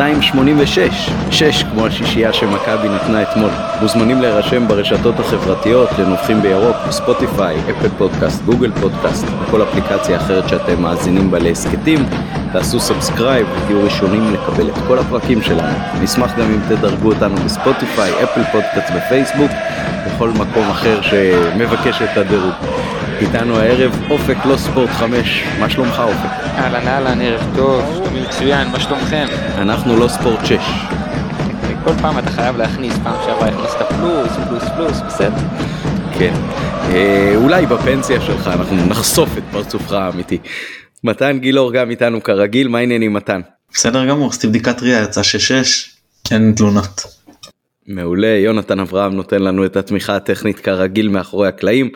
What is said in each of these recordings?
286, 6 כמו השישייה שמכבי נתנה אתמול. מוזמנים להירשם ברשתות החברתיות, לנובחים בירוק, בספוטיפיי, אפל פודקאסט, גוגל פודקאסט, וכל אפליקציה אחרת שאתם מאזינים בה להסכתים. תעשו subscribe ותהיו ראשונים לקבל את כל הפרקים שלנו. נשמח גם אם תדרגו אותנו בספוטיפיי, אפל פודקאסט ופייסבוק, בכל מקום אחר שמבקש את הדירוג. איתנו הערב אופק לא ספורט 5, מה שלומך אופק? אהלן אהלן, ערב טוב, שלומי מצוין, מה שלומכם? אנחנו לא ספורט 6. כל פעם אתה חייב להכניס, פעם שעברה הכנסת פלוס, פלוס פלוס, בסדר. כן. אה, אולי בפנסיה שלך אנחנו נחשוף את פרצופך האמיתי. מתן גילאור גם איתנו כרגיל, מה העניינים מתן? בסדר גמור, עשיתי בדיקת ראייה, יצא 6-6, אין תלונות. מעולה, יונתן אברהם נותן לנו את התמיכה הטכנית כרגיל מאחורי הקלעים.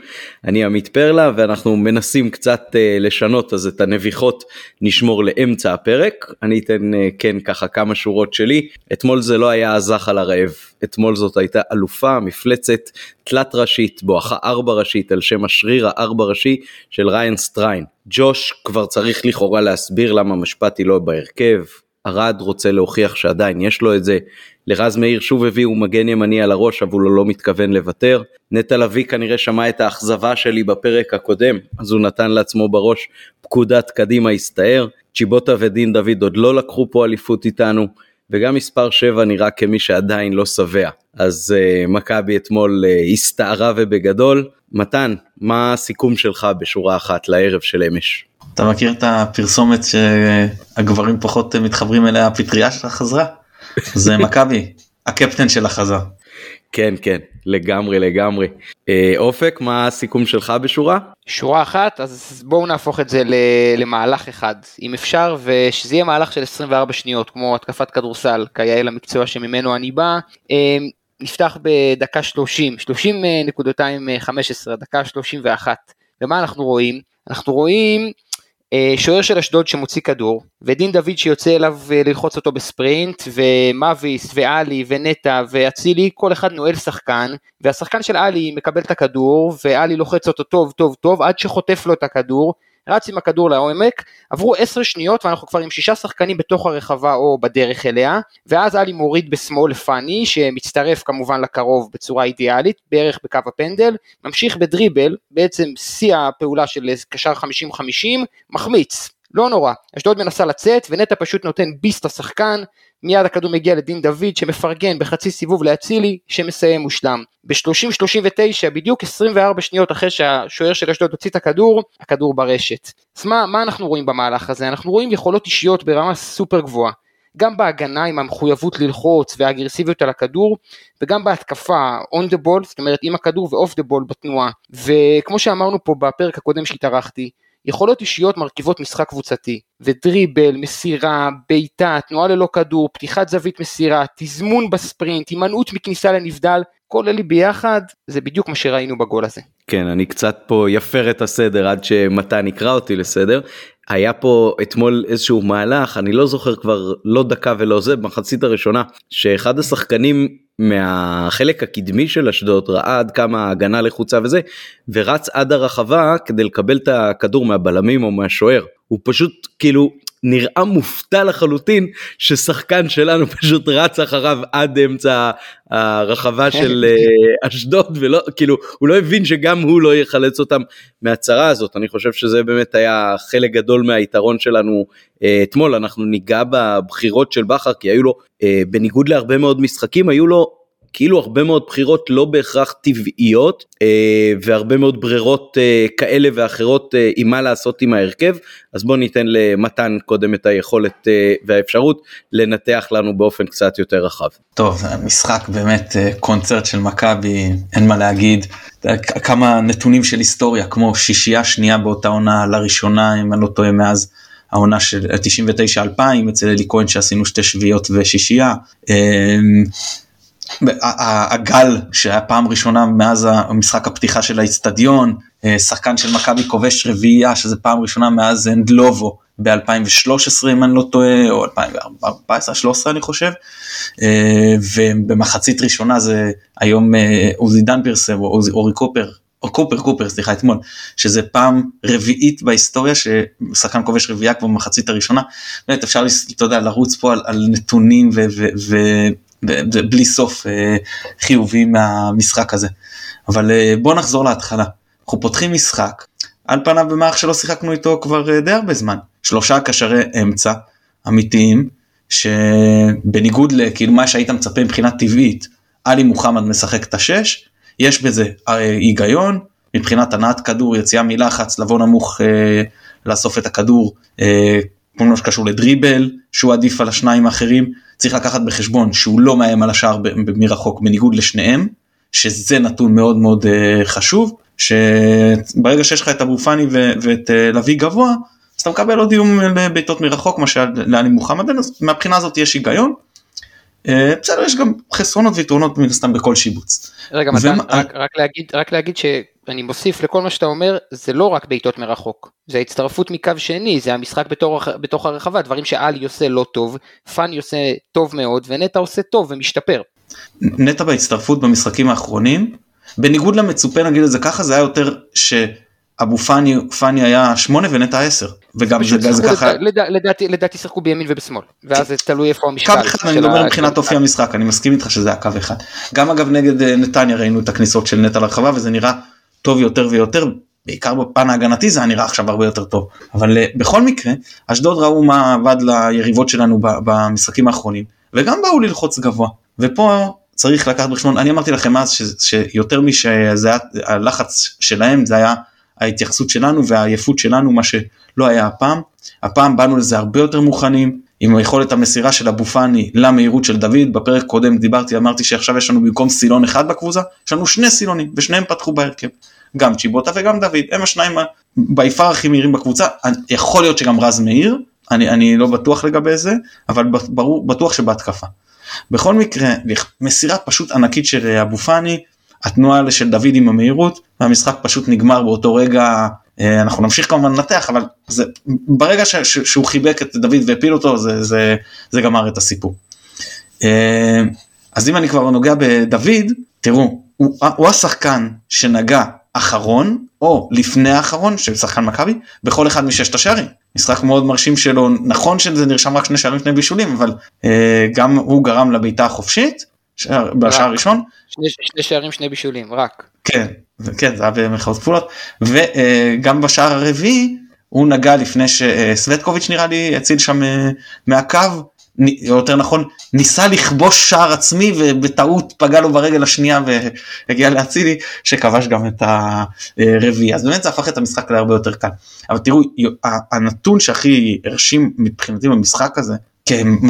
אני עמית פרלה ואנחנו מנסים קצת uh, לשנות אז את הנביחות נשמור לאמצע הפרק. אני אתן uh, כן ככה כמה שורות שלי. אתמול זה לא היה הזח על הרעב, אתמול זאת הייתה אלופה, מפלצת תלת ראשית, בואכה ארבע ראשית על שם השריר הארבע ראשי של ריין סטריין. ג'וש כבר צריך לכאורה להסביר למה משפטי לא בהרכב, ארד רוצה להוכיח שעדיין יש לו את זה, לרז מאיר שוב הביאו מגן ימני על הראש אבל הוא לא מתכוון לוותר. נטע לביא כנראה שמע את האכזבה שלי בפרק הקודם אז הוא נתן לעצמו בראש פקודת קדימה הסתער. צ'יבוטה ודין דוד עוד לא לקחו פה אליפות איתנו וגם מספר 7 נראה כמי שעדיין לא שבע. אז uh, מכבי אתמול uh, הסתערה ובגדול. מתן, מה הסיכום שלך בשורה אחת לערב של אמש? אתה מכיר את הפרסומת שהגברים פחות מתחברים אליה הפטריה שלך חזרה? זה מכבי, הקפטן של החזר. כן כן לגמרי לגמרי. אה, אופק מה הסיכום שלך בשורה? שורה אחת אז בואו נהפוך את זה למהלך אחד אם אפשר ושזה יהיה מהלך של 24 שניות כמו התקפת כדורסל כיאה למקצוע שממנו אני בא. אה, נפתח בדקה 30 30.215 דקה 31 ומה אנחנו רואים? אנחנו רואים אה, שוער של אשדוד שמוציא כדור, ודין דוד שיוצא אליו אה, ללחוץ אותו בספרינט, ומאביס, ואלי, ונטע, ואצילי, כל אחד נועל שחקן, והשחקן של עלי מקבל את הכדור, ועלי לוחץ אותו טוב טוב טוב, עד שחוטף לו את הכדור, רץ עם הכדור לעומק, עברו 10 שניות ואנחנו כבר עם שישה שחקנים בתוך הרחבה או בדרך אליה, ואז עלי מוריד בשמאל לפאני, שמצטרף כמובן לקרוב בצורה אידיאלית, בערך בקו הפנדל, ממשיך בדריבל, בעצם שיא הפעולה של קשר 50-50, מחמיץ, לא נורא, אשדוד מנסה לצאת ונטע פשוט נותן ביסט לשחקן, מיד הכדור מגיע לדין דוד שמפרגן בחצי סיבוב לאצילי שמסיים מושלם. ב-30-39 בדיוק 24 שניות אחרי שהשוער של אשדוד הוציא את הכדור, הכדור ברשת. אז מה, מה אנחנו רואים במהלך הזה? אנחנו רואים יכולות אישיות ברמה סופר גבוהה. גם בהגנה עם המחויבות ללחוץ והאגרסיביות על הכדור, וגם בהתקפה on the ball, זאת אומרת עם הכדור ו-off the ball בתנועה. וכמו שאמרנו פה בפרק הקודם שהתארחתי, יכולות אישיות מרכיבות משחק קבוצתי, ודריבל, מסירה, בעיטה, תנועה ללא כדור, פתיחת זווית מסירה, תזמון בספרינט, הימנעות מכניסה לנבדל, כל אלה ביחד זה בדיוק מה שראינו בגול הזה. כן אני קצת פה יפר את הסדר עד שמתן יקרא אותי לסדר. היה פה אתמול איזשהו מהלך אני לא זוכר כבר לא דקה ולא זה במחצית הראשונה שאחד השחקנים מהחלק הקדמי של אשדוד ראה עד כמה ההגנה לחוצה וזה ורץ עד הרחבה כדי לקבל את הכדור מהבלמים או מהשוער. הוא פשוט כאילו נראה מופתע לחלוטין ששחקן שלנו פשוט רץ אחריו עד אמצע הרחבה של אה, אשדוד ולא כאילו הוא לא הבין שגם הוא לא יחלץ אותם מהצרה הזאת. אני חושב שזה באמת היה חלק גדול מהיתרון שלנו אה, אתמול. אנחנו ניגע בבחירות של בכר כי היו לו אה, בניגוד להרבה מאוד משחקים היו לו כאילו הרבה מאוד בחירות לא בהכרח טבעיות אה, והרבה מאוד ברירות אה, כאלה ואחרות אה, עם מה לעשות עם ההרכב אז בוא ניתן למתן קודם את היכולת אה, והאפשרות לנתח לנו באופן קצת יותר רחב. טוב משחק באמת אה, קונצרט של מכבי אין מה להגיד כמה נתונים של היסטוריה כמו שישייה שנייה באותה עונה לראשונה אם אני לא טועה מאז. העונה של 99-2000 אצל אלי כהן שעשינו שתי שביעיות ושישייה. הגל שהיה פעם ראשונה מאז המשחק הפתיחה של האיצטדיון, אה, שחקן של מכבי כובש רביעייה שזה פעם ראשונה מאז אנדלובו ב-2013 אם אני לא טועה או 2014-2013 אני חושב אה, ובמחצית ראשונה זה היום אה, עוזי דן פרסם או אורי קופר או קופר קופר סליחה אתמול שזה פעם רביעית בהיסטוריה ששחקן כובש רביעייה כבר במחצית הראשונה. באמת אפשר אתה יודע לרוץ פה על, על נתונים ובלי סוף אה, חיובי מהמשחק הזה. אבל אה, בוא נחזור להתחלה אנחנו פותחים משחק על פניו במערך שלא שיחקנו איתו כבר די הרבה זמן שלושה קשרי אמצע אמיתיים שבניגוד לכאילו מה שהיית מצפה מבחינה טבעית עלי מוחמד משחק את השש יש בזה אה, היגיון מבחינת הנעת כדור יציאה מלחץ לבוא נמוך אה, לאסוף את הכדור אה, כל מה שקשור לדריבל שהוא עדיף על השניים האחרים צריך לקחת בחשבון שהוא לא מאיים על השער מרחוק בניגוד לשניהם שזה נתון מאוד מאוד אה, חשוב שברגע שיש לך את אבו פאני ואת אה, לביא גבוה אז אתה מקבל עוד איום לבעיטות מרחוק מה שעלי מוחמד אז מהבחינה הזאת יש היגיון. אה, בסדר יש גם חסרונות ויתרונות מן הסתם בכל שיבוץ. רגע מתן, רק, רק להגיד רק להגיד שאני מוסיף לכל מה שאתה אומר זה לא רק בעיטות מרחוק זה הצטרפות מקו שני זה המשחק בתור, בתוך הרחבה דברים שאלי עושה לא טוב פאני עושה טוב מאוד ונטע עושה טוב ומשתפר. נטע בהצטרפות במשחקים האחרונים בניגוד למצופה נגיד את זה ככה זה היה יותר ש... אבו פאני פאני היה שמונה ונטע עשר וגם זה, זה ככה לדעתי לדעתי שיחקו בימין ובשמאל ואז זה תלוי איפה המשקל. קו אחד אני מדבר מבחינת אופי המשחק אני מסכים איתך שזה היה קו אחד גם אגב נגד אה, נתניה ראינו את הכניסות של נטע לרחבה וזה נראה טוב יותר ויותר בעיקר בפן ההגנתי זה נראה עכשיו הרבה יותר טוב אבל אה, בכל מקרה אשדוד ראו מה עבד ליריבות שלנו במשחקים האחרונים וגם באו ללחוץ גבוה ופה צריך לקחת בחשבון אני אמרתי לכם אז שיותר משזה היה הלחץ שלהם זה היה ההתייחסות שלנו והעייפות שלנו מה שלא היה הפעם. הפעם באנו לזה הרבה יותר מוכנים עם יכולת המסירה של אבו פאני למהירות של דוד בפרק קודם דיברתי אמרתי שעכשיו יש לנו במקום סילון אחד בקבוצה יש לנו שני סילונים ושניהם פתחו בהרכב. גם צ'יבוטה וגם דוד הם השניים ביפר הכי מהירים בקבוצה יכול להיות שגם רז מאיר אני, אני לא בטוח לגבי זה אבל ברור בטוח שבהתקפה. בכל מקרה מסירה פשוט ענקית של אבו פאני התנועה של דוד עם המהירות והמשחק פשוט נגמר באותו רגע אה, אנחנו נמשיך כמובן לנתח אבל זה ברגע ש, ש, שהוא חיבק את דוד והפיל אותו זה, זה, זה גמר את הסיפור. אה, אז אם אני כבר נוגע בדוד תראו הוא, הוא השחקן שנגע אחרון או לפני האחרון של שחקן מכבי בכל אחד מששת השערים משחק מאוד מרשים שלו נכון שזה נרשם רק שני שערים לפני בישולים אבל אה, גם הוא גרם לבעיטה החופשית שער, בשער הראשון. שני, שני שערים שני בישולים רק. כן, כן זה היה במחאות כפולות. וגם בשער הרביעי הוא נגע לפני שסווטקוביץ' נראה לי הציל שם אה, מהקו. או יותר נכון ניסה לכבוש שער עצמי ובטעות פגע לו ברגל השנייה והגיע לאצילי שכבש גם את הרביעי. אז באמת זה הפך את המשחק להרבה יותר קל. אבל תראו הנתון שהכי הרשים מבחינתי במשחק הזה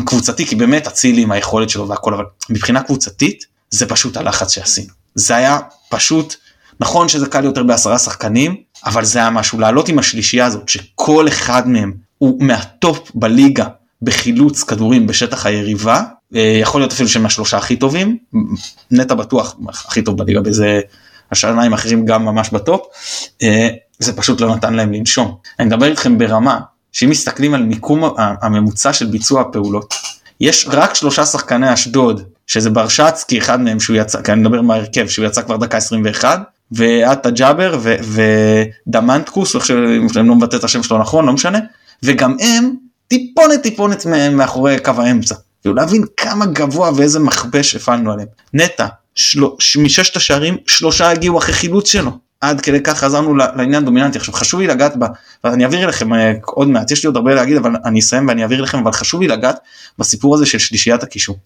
קבוצתי כי באמת אצילי עם היכולת שלו והכל אבל מבחינה קבוצתית זה פשוט הלחץ שעשינו. זה היה פשוט נכון שזה קל יותר בעשרה שחקנים אבל זה היה משהו לעלות עם השלישייה הזאת שכל אחד מהם הוא מהטופ בליגה בחילוץ כדורים בשטח היריבה. אה, יכול להיות אפילו שהם השלושה הכי טובים נטע בטוח הכי טוב בליגה בזה השניים האחרים גם ממש בטופ. אה, זה פשוט לא נתן להם לנשום. אני מדבר איתכם ברמה שאם מסתכלים על מיקום הממוצע של ביצוע הפעולות, יש רק שלושה שחקני אשדוד, שזה ברשצקי, אחד מהם שהוא יצא, כי אני מדבר מהרכב, שהוא יצא כבר דקה 21, ועטה ג'אבר ודמנטקוס, איך שאני לא מבטא את השם שלו נכון, לא משנה, וגם הם טיפונת טיפונת מאחורי קו האמצע. כאילו להבין כמה גבוה ואיזה מכבש הפעלנו עליהם. נטע. מששת השערים, שלושה הגיעו אחרי חילוץ שלו. עד כדי כך חזרנו לעניין דומיננטי עכשיו חשוב לי לגעת בה ואני אעביר אליכם אה, עוד מעט יש לי עוד הרבה להגיד אבל אני אסיים ואני אעביר לכם אבל חשוב לי לגעת בסיפור הזה של שלישיית הקישור.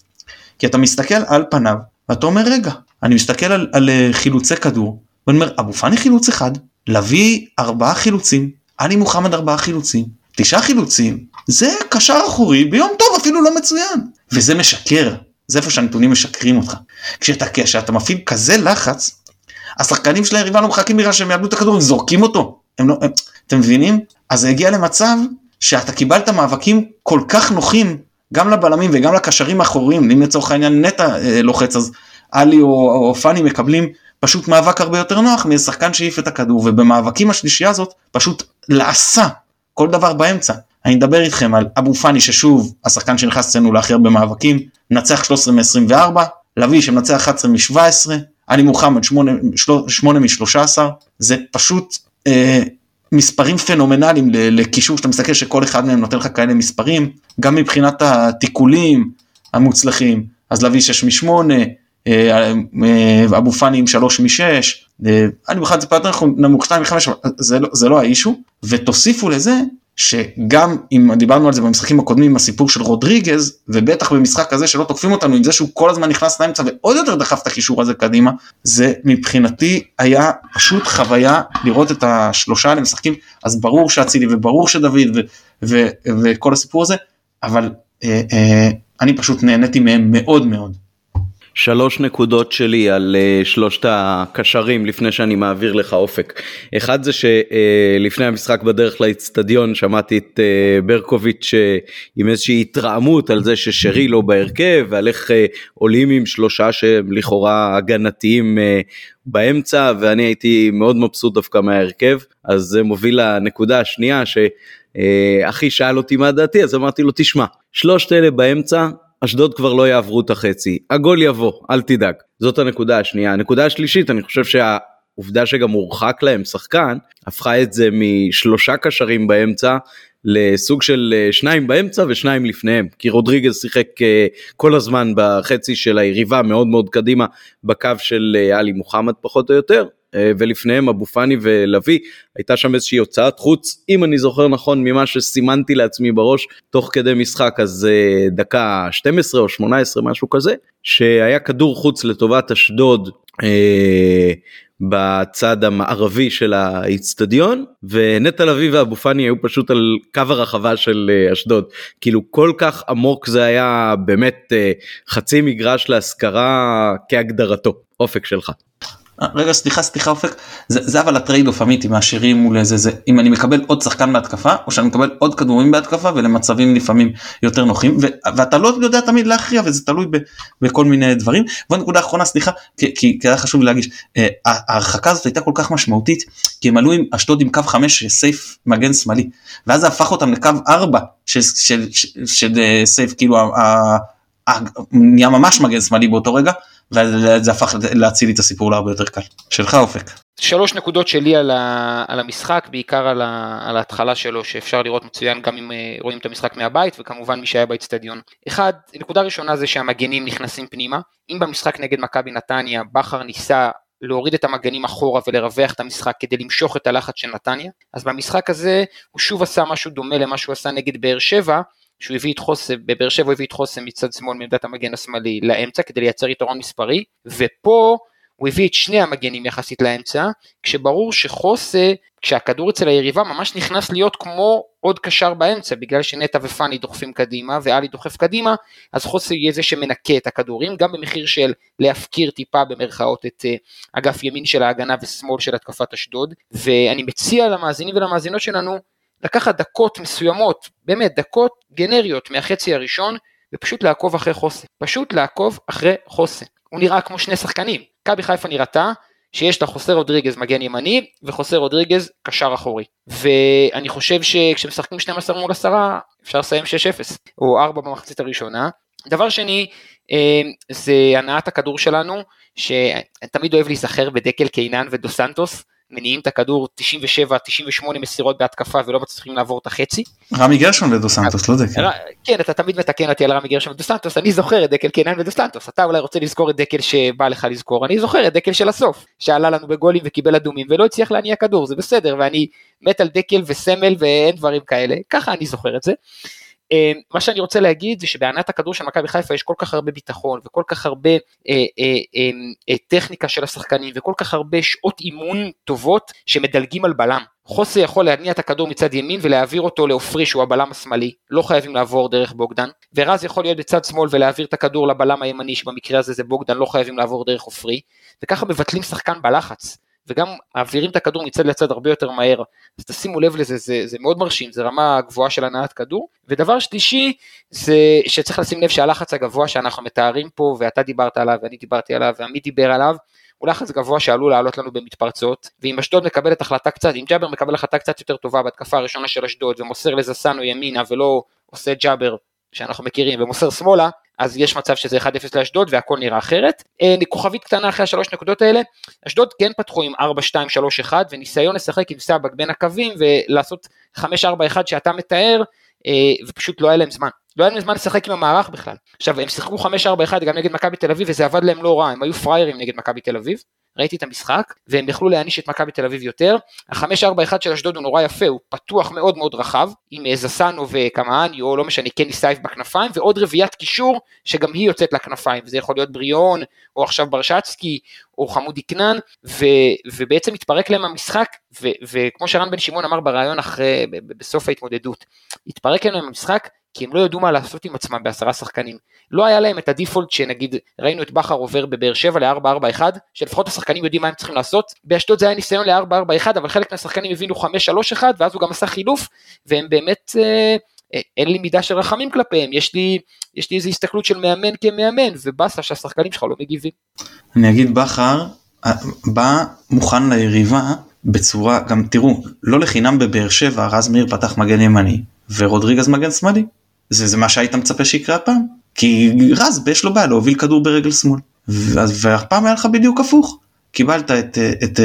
כי אתה מסתכל על פניו ואתה אומר רגע אני מסתכל על, על אה, חילוצי כדור ואני אומר אבו פאני חילוץ אחד להביא ארבעה חילוצים עלי מוחמד ארבעה חילוצים תשעה חילוצים זה קשר אחורי ביום טוב אפילו לא מצוין וזה משקר זה איפה שהנתונים משקרים אותך כשאתה כשאתה מפעיל כזה לחץ השחקנים של היריבה לא מחכים בגלל שהם יאבדו את הכדור, הם זורקים אותו. הם לא, הם, אתם מבינים? אז זה הגיע למצב שאתה קיבלת מאבקים כל כך נוחים, גם לבלמים וגם לקשרים האחוריים, אם לצורך העניין נטע אה, לוחץ אז עלי או, או פאני מקבלים פשוט מאבק הרבה יותר נוח משחקן שהעיף את הכדור, ובמאבקים השלישייה הזאת פשוט לעשה כל דבר באמצע. אני אדבר איתכם על אבו פאני ששוב השחקן שנכנס אצלנו להכי הרבה מאבקים, מנצח 13 מ-24, לביא שמנצח 11 מ-17, עלי מוחמד 8 מ-13 זה פשוט אה, מספרים פנומנליים לקישור שאתה מסתכל שכל אחד מהם נותן לך כאלה מספרים גם מבחינת התיקולים המוצלחים. אז להביא 6 מ-8 אה, אה, אבו פאני עם 3 מ-6 אני בכלל טיפה יותר נמוך 2 מ-5 זה, לא, זה לא האישו. ותוסיפו לזה שגם אם דיברנו על זה במשחקים הקודמים הסיפור של רודריגז ובטח במשחק הזה שלא תוקפים אותנו עם זה שהוא כל הזמן נכנס לאמצע ועוד יותר דחף את הקישור הזה קדימה זה מבחינתי היה פשוט חוויה לראות את השלושה האלה משחקים אז ברור שאצילי וברור שדוד ו- ו- וכל הסיפור הזה אבל אה, אה, אני פשוט נהניתי מהם מאוד מאוד. שלוש נקודות שלי על uh, שלושת הקשרים לפני שאני מעביר לך אופק. אחד זה שלפני המשחק בדרך לאצטדיון שמעתי את uh, ברקוביץ' uh, עם איזושהי התרעמות על זה ששרי לא בהרכב ועל איך עולים עם שלושה שהם לכאורה הגנתיים באמצע ואני הייתי מאוד מבסוט דווקא מההרכב אז זה מוביל לנקודה השנייה שאחי שאל אותי מה דעתי אז אמרתי לו תשמע שלושת אלה באמצע אשדוד כבר לא יעברו את החצי, הגול יבוא, אל תדאג. זאת הנקודה השנייה. הנקודה השלישית, אני חושב שהעובדה שגם הורחק להם שחקן, הפכה את זה משלושה קשרים באמצע לסוג של אה, שניים באמצע ושניים לפניהם, כי רודריגז שיחק אה, כל הזמן בחצי של היריבה מאוד מאוד קדימה בקו של אה, עלי מוחמד פחות או יותר, ולפניהם אבו פאני ולוי. הייתה שם איזושהי הוצאת חוץ אם אני זוכר נכון ממה שסימנתי לעצמי בראש תוך כדי משחק אז אה, דקה 12 או 18 משהו כזה שהיה כדור חוץ לטובת אשדוד אה, בצד המערבי של האיצטדיון ונטע לביא ואבו פאני היו פשוט על קו הרחבה של אה, אשדוד. כאילו כל כך עמוק זה היה באמת חצי מגרש להשכרה כהגדרתו. אופק שלך. רגע סליחה סליחה אופק זה, זה אבל ה trade off אמיתי מהשירים מול איזה זה אם אני מקבל עוד שחקן בהתקפה או שאני מקבל עוד כדורים בהתקפה ולמצבים לפעמים יותר נוחים ו, ואתה לא יודע תמיד להכריע וזה תלוי ב, בכל מיני דברים. ונקודה אחרונה סליחה כי, כי, כי היה חשוב להגיש אה, ההרחקה הזאת הייתה כל כך משמעותית כי הם עלו עם אשדוד עם קו 5 סייף מגן שמאלי ואז זה הפך אותם לקו 4 של, של, של, של, של אה, סייף כאילו נהיה ממש מגן שמאלי באותו רגע. וזה הפך להציל לי את הסיפור להרבה יותר קל. שלך אופק. שלוש נקודות שלי על, ה, על המשחק, בעיקר על, ה, על ההתחלה שלו, שאפשר לראות מצוין גם אם אה, רואים את המשחק מהבית, וכמובן מי שהיה באצטדיון. אחד, נקודה ראשונה זה שהמגנים נכנסים פנימה. אם במשחק נגד מכבי נתניה, בכר ניסה להוריד את המגנים אחורה ולרווח את המשחק כדי למשוך את הלחץ של נתניה, אז במשחק הזה הוא שוב עשה משהו דומה למה שהוא עשה נגד באר שבע, שהוא הביא את חוסם, בבאר שבע הוא הביא את חוסם מצד שמאל מעמדת המגן השמאלי לאמצע כדי לייצר יתרון מספרי, ופה הוא הביא את שני המגנים יחסית לאמצע, כשברור שחוסה, כשהכדור אצל היריבה ממש נכנס להיות כמו עוד קשר באמצע, בגלל שנטע ופאני דוחפים קדימה ואלי דוחף קדימה, אז חוסה יהיה זה שמנקה את הכדורים, גם במחיר של להפקיר טיפה במרכאות את uh, אגף ימין של ההגנה ושמאל של התקפת אשדוד, ואני מציע למאזינים ולמאזינות שלנו לקחת דקות מסוימות, באמת דקות גנריות מהחצי הראשון, ופשוט לעקוב אחרי חוסן. פשוט לעקוב אחרי חוסן. הוא נראה כמו שני שחקנים. מכבי חיפה נראתה שיש לה חוסר רודריגז מגן ימני וחוסר רודריגז קשר אחורי. ואני חושב שכשמשחקים 12 מול 10 אפשר לסיים 6-0 או 4 במחצית הראשונה. דבר שני אה, זה הנעת הכדור שלנו שתמיד אוהב להיזכר בדקל קינן ודו סנטוס מניעים את הכדור 97-98 מסירות בהתקפה ולא מצליחים לעבור את החצי. רמי גרשון ודו סנטוס, לא דקל. כן, אתה תמיד מתקן אותי על רמי גרשון ודו סנטוס, אני זוכר את דקל קינן ודו סנטוס, אתה אולי רוצה לזכור את דקל שבא לך לזכור, אני זוכר את דקל של הסוף, שעלה לנו בגולים וקיבל אדומים ולא הצליח להניע כדור, זה בסדר, ואני מת על דקל וסמל ואין דברים כאלה, ככה אני זוכר את זה. אה, מה שאני רוצה להגיד זה שבענת הכדור של מכבי חיפה יש כל כך הרבה ביטחון וכל כך הרבה אה, אה, טכניקה של השחקנים וכל כך הרבה שעות אימון טובות שמדלגים על בלם. חוסה יכול להניע את הכדור מצד ימין ולהעביר אותו לעופרי שהוא הבלם השמאלי, לא חייבים לעבור דרך בוגדן, ורז יכול להיות בצד שמאל ולהעביר את הכדור לבלם הימני שבמקרה הזה זה בוגדן, לא חייבים לעבור דרך עופרי, וככה מבטלים שחקן בלחץ. וגם מעבירים את הכדור מצד לצד הרבה יותר מהר, אז תשימו לב לזה, זה, זה מאוד מרשים, זה רמה גבוהה של הנעת כדור. ודבר שלישי, זה שצריך לשים לב שהלחץ הגבוה שאנחנו מתארים פה, ואתה דיברת עליו, ואני דיברתי עליו, ועמית דיבר עליו, הוא לחץ גבוה שעלול לעלות לנו במתפרצות, ואם אשדוד מקבלת החלטה קצת, אם ג'אבר מקבל החלטה קצת יותר טובה בהתקפה הראשונה של אשדוד, ומוסר לזסנו ימינה ולא עושה ג'אבר שאנחנו מכירים ומוסר שמאלה, אז יש מצב שזה 1-0 לאשדוד והכל נראה אחרת. אה, כוכבית קטנה אחרי השלוש נקודות האלה, אשדוד כן פתחו עם 4-2-3-1 וניסיון לשחק עם סבק בין הקווים ולעשות 5-4-1 שאתה מתאר, אה, ופשוט לא היה להם זמן. לא היה להם זמן לשחק עם המערך בכלל. עכשיו הם שיחקו 5-4-1 גם נגד מכבי תל אביב וזה עבד להם לא רע, הם היו פריירים נגד מכבי תל אביב. ראיתי את המשחק, והם יכלו להעניש את מכבי תל אביב יותר. ה-5-4-1 של אשדוד הוא נורא יפה, הוא פתוח מאוד מאוד רחב, עם אה, זסנו וקמאני, או לא משנה, קני סייף בכנפיים, ועוד רביעיית קישור, שגם היא יוצאת לכנפיים, וזה יכול להיות בריאון, או עכשיו ברשצקי, או חמודי כנען, ו- ובעצם התפרק להם המשחק, ו- וכמו שרן בן שמעון אמר בריאיון אחרי, בסוף ההתמודדות, התפרק להם המשחק, כי הם לא ידעו מה לעשות עם עצמם בעשרה שחקנים. לא היה להם את הדיפולט שנגיד ראינו את בכר עובר בבאר שבע ל-4-4-1, שלפחות השחקנים יודעים מה הם צריכים לעשות. באשדוד זה היה ניסיון ל-4-4-1, אבל חלק מהשחקנים הבינו 5-3-1, ואז הוא גם עשה חילוף, והם באמת, אה, אה, אין לי מידה של רחמים כלפיהם, יש לי, יש לי איזו הסתכלות של מאמן כמאמן, ובאסה שהשחקנים שלך לא מגיבים. אני אגיד בכר אה, בא מוכן ליריבה בצורה, גם תראו, לא לחינם בבאר שבע רז מאיר פתח מגן ימני ורודריגז מגן שמאלי. זה, זה מה שהיית מצפה שיקרה הפעם. כי רז יש לו בעיה להוביל כדור ברגל שמאל. והפעם היה לך בדיוק הפוך. קיבלת את, את, את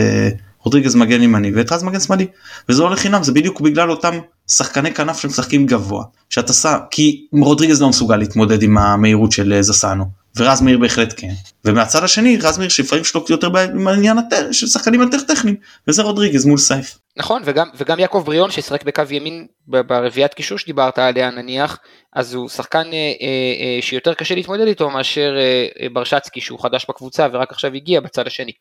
רודריגז מגן ימני ואת רז מגן שמאלי. וזה לא לחינם זה בדיוק בגלל אותם שחקני כנף שמשחקים גבוה. שאתה שם כי רודריגז לא מסוגל להתמודד עם המהירות של זסנו. ורז מאיר בהחלט כן. ומהצד השני רז מאיר שלפעמים שלו יותר בעניין של שחקנים יותר טכניים וזה רודריגז מול סייף. נכון וגם וגם יעקב בריאון ששיחק בקו ימין ברביעיית קישור שדיברת עליה נניח אז הוא שחקן אה, אה, אה, שיותר קשה להתמודד איתו מאשר אה, אה, ברשצקי שהוא חדש בקבוצה ורק עכשיו הגיע בצד השני.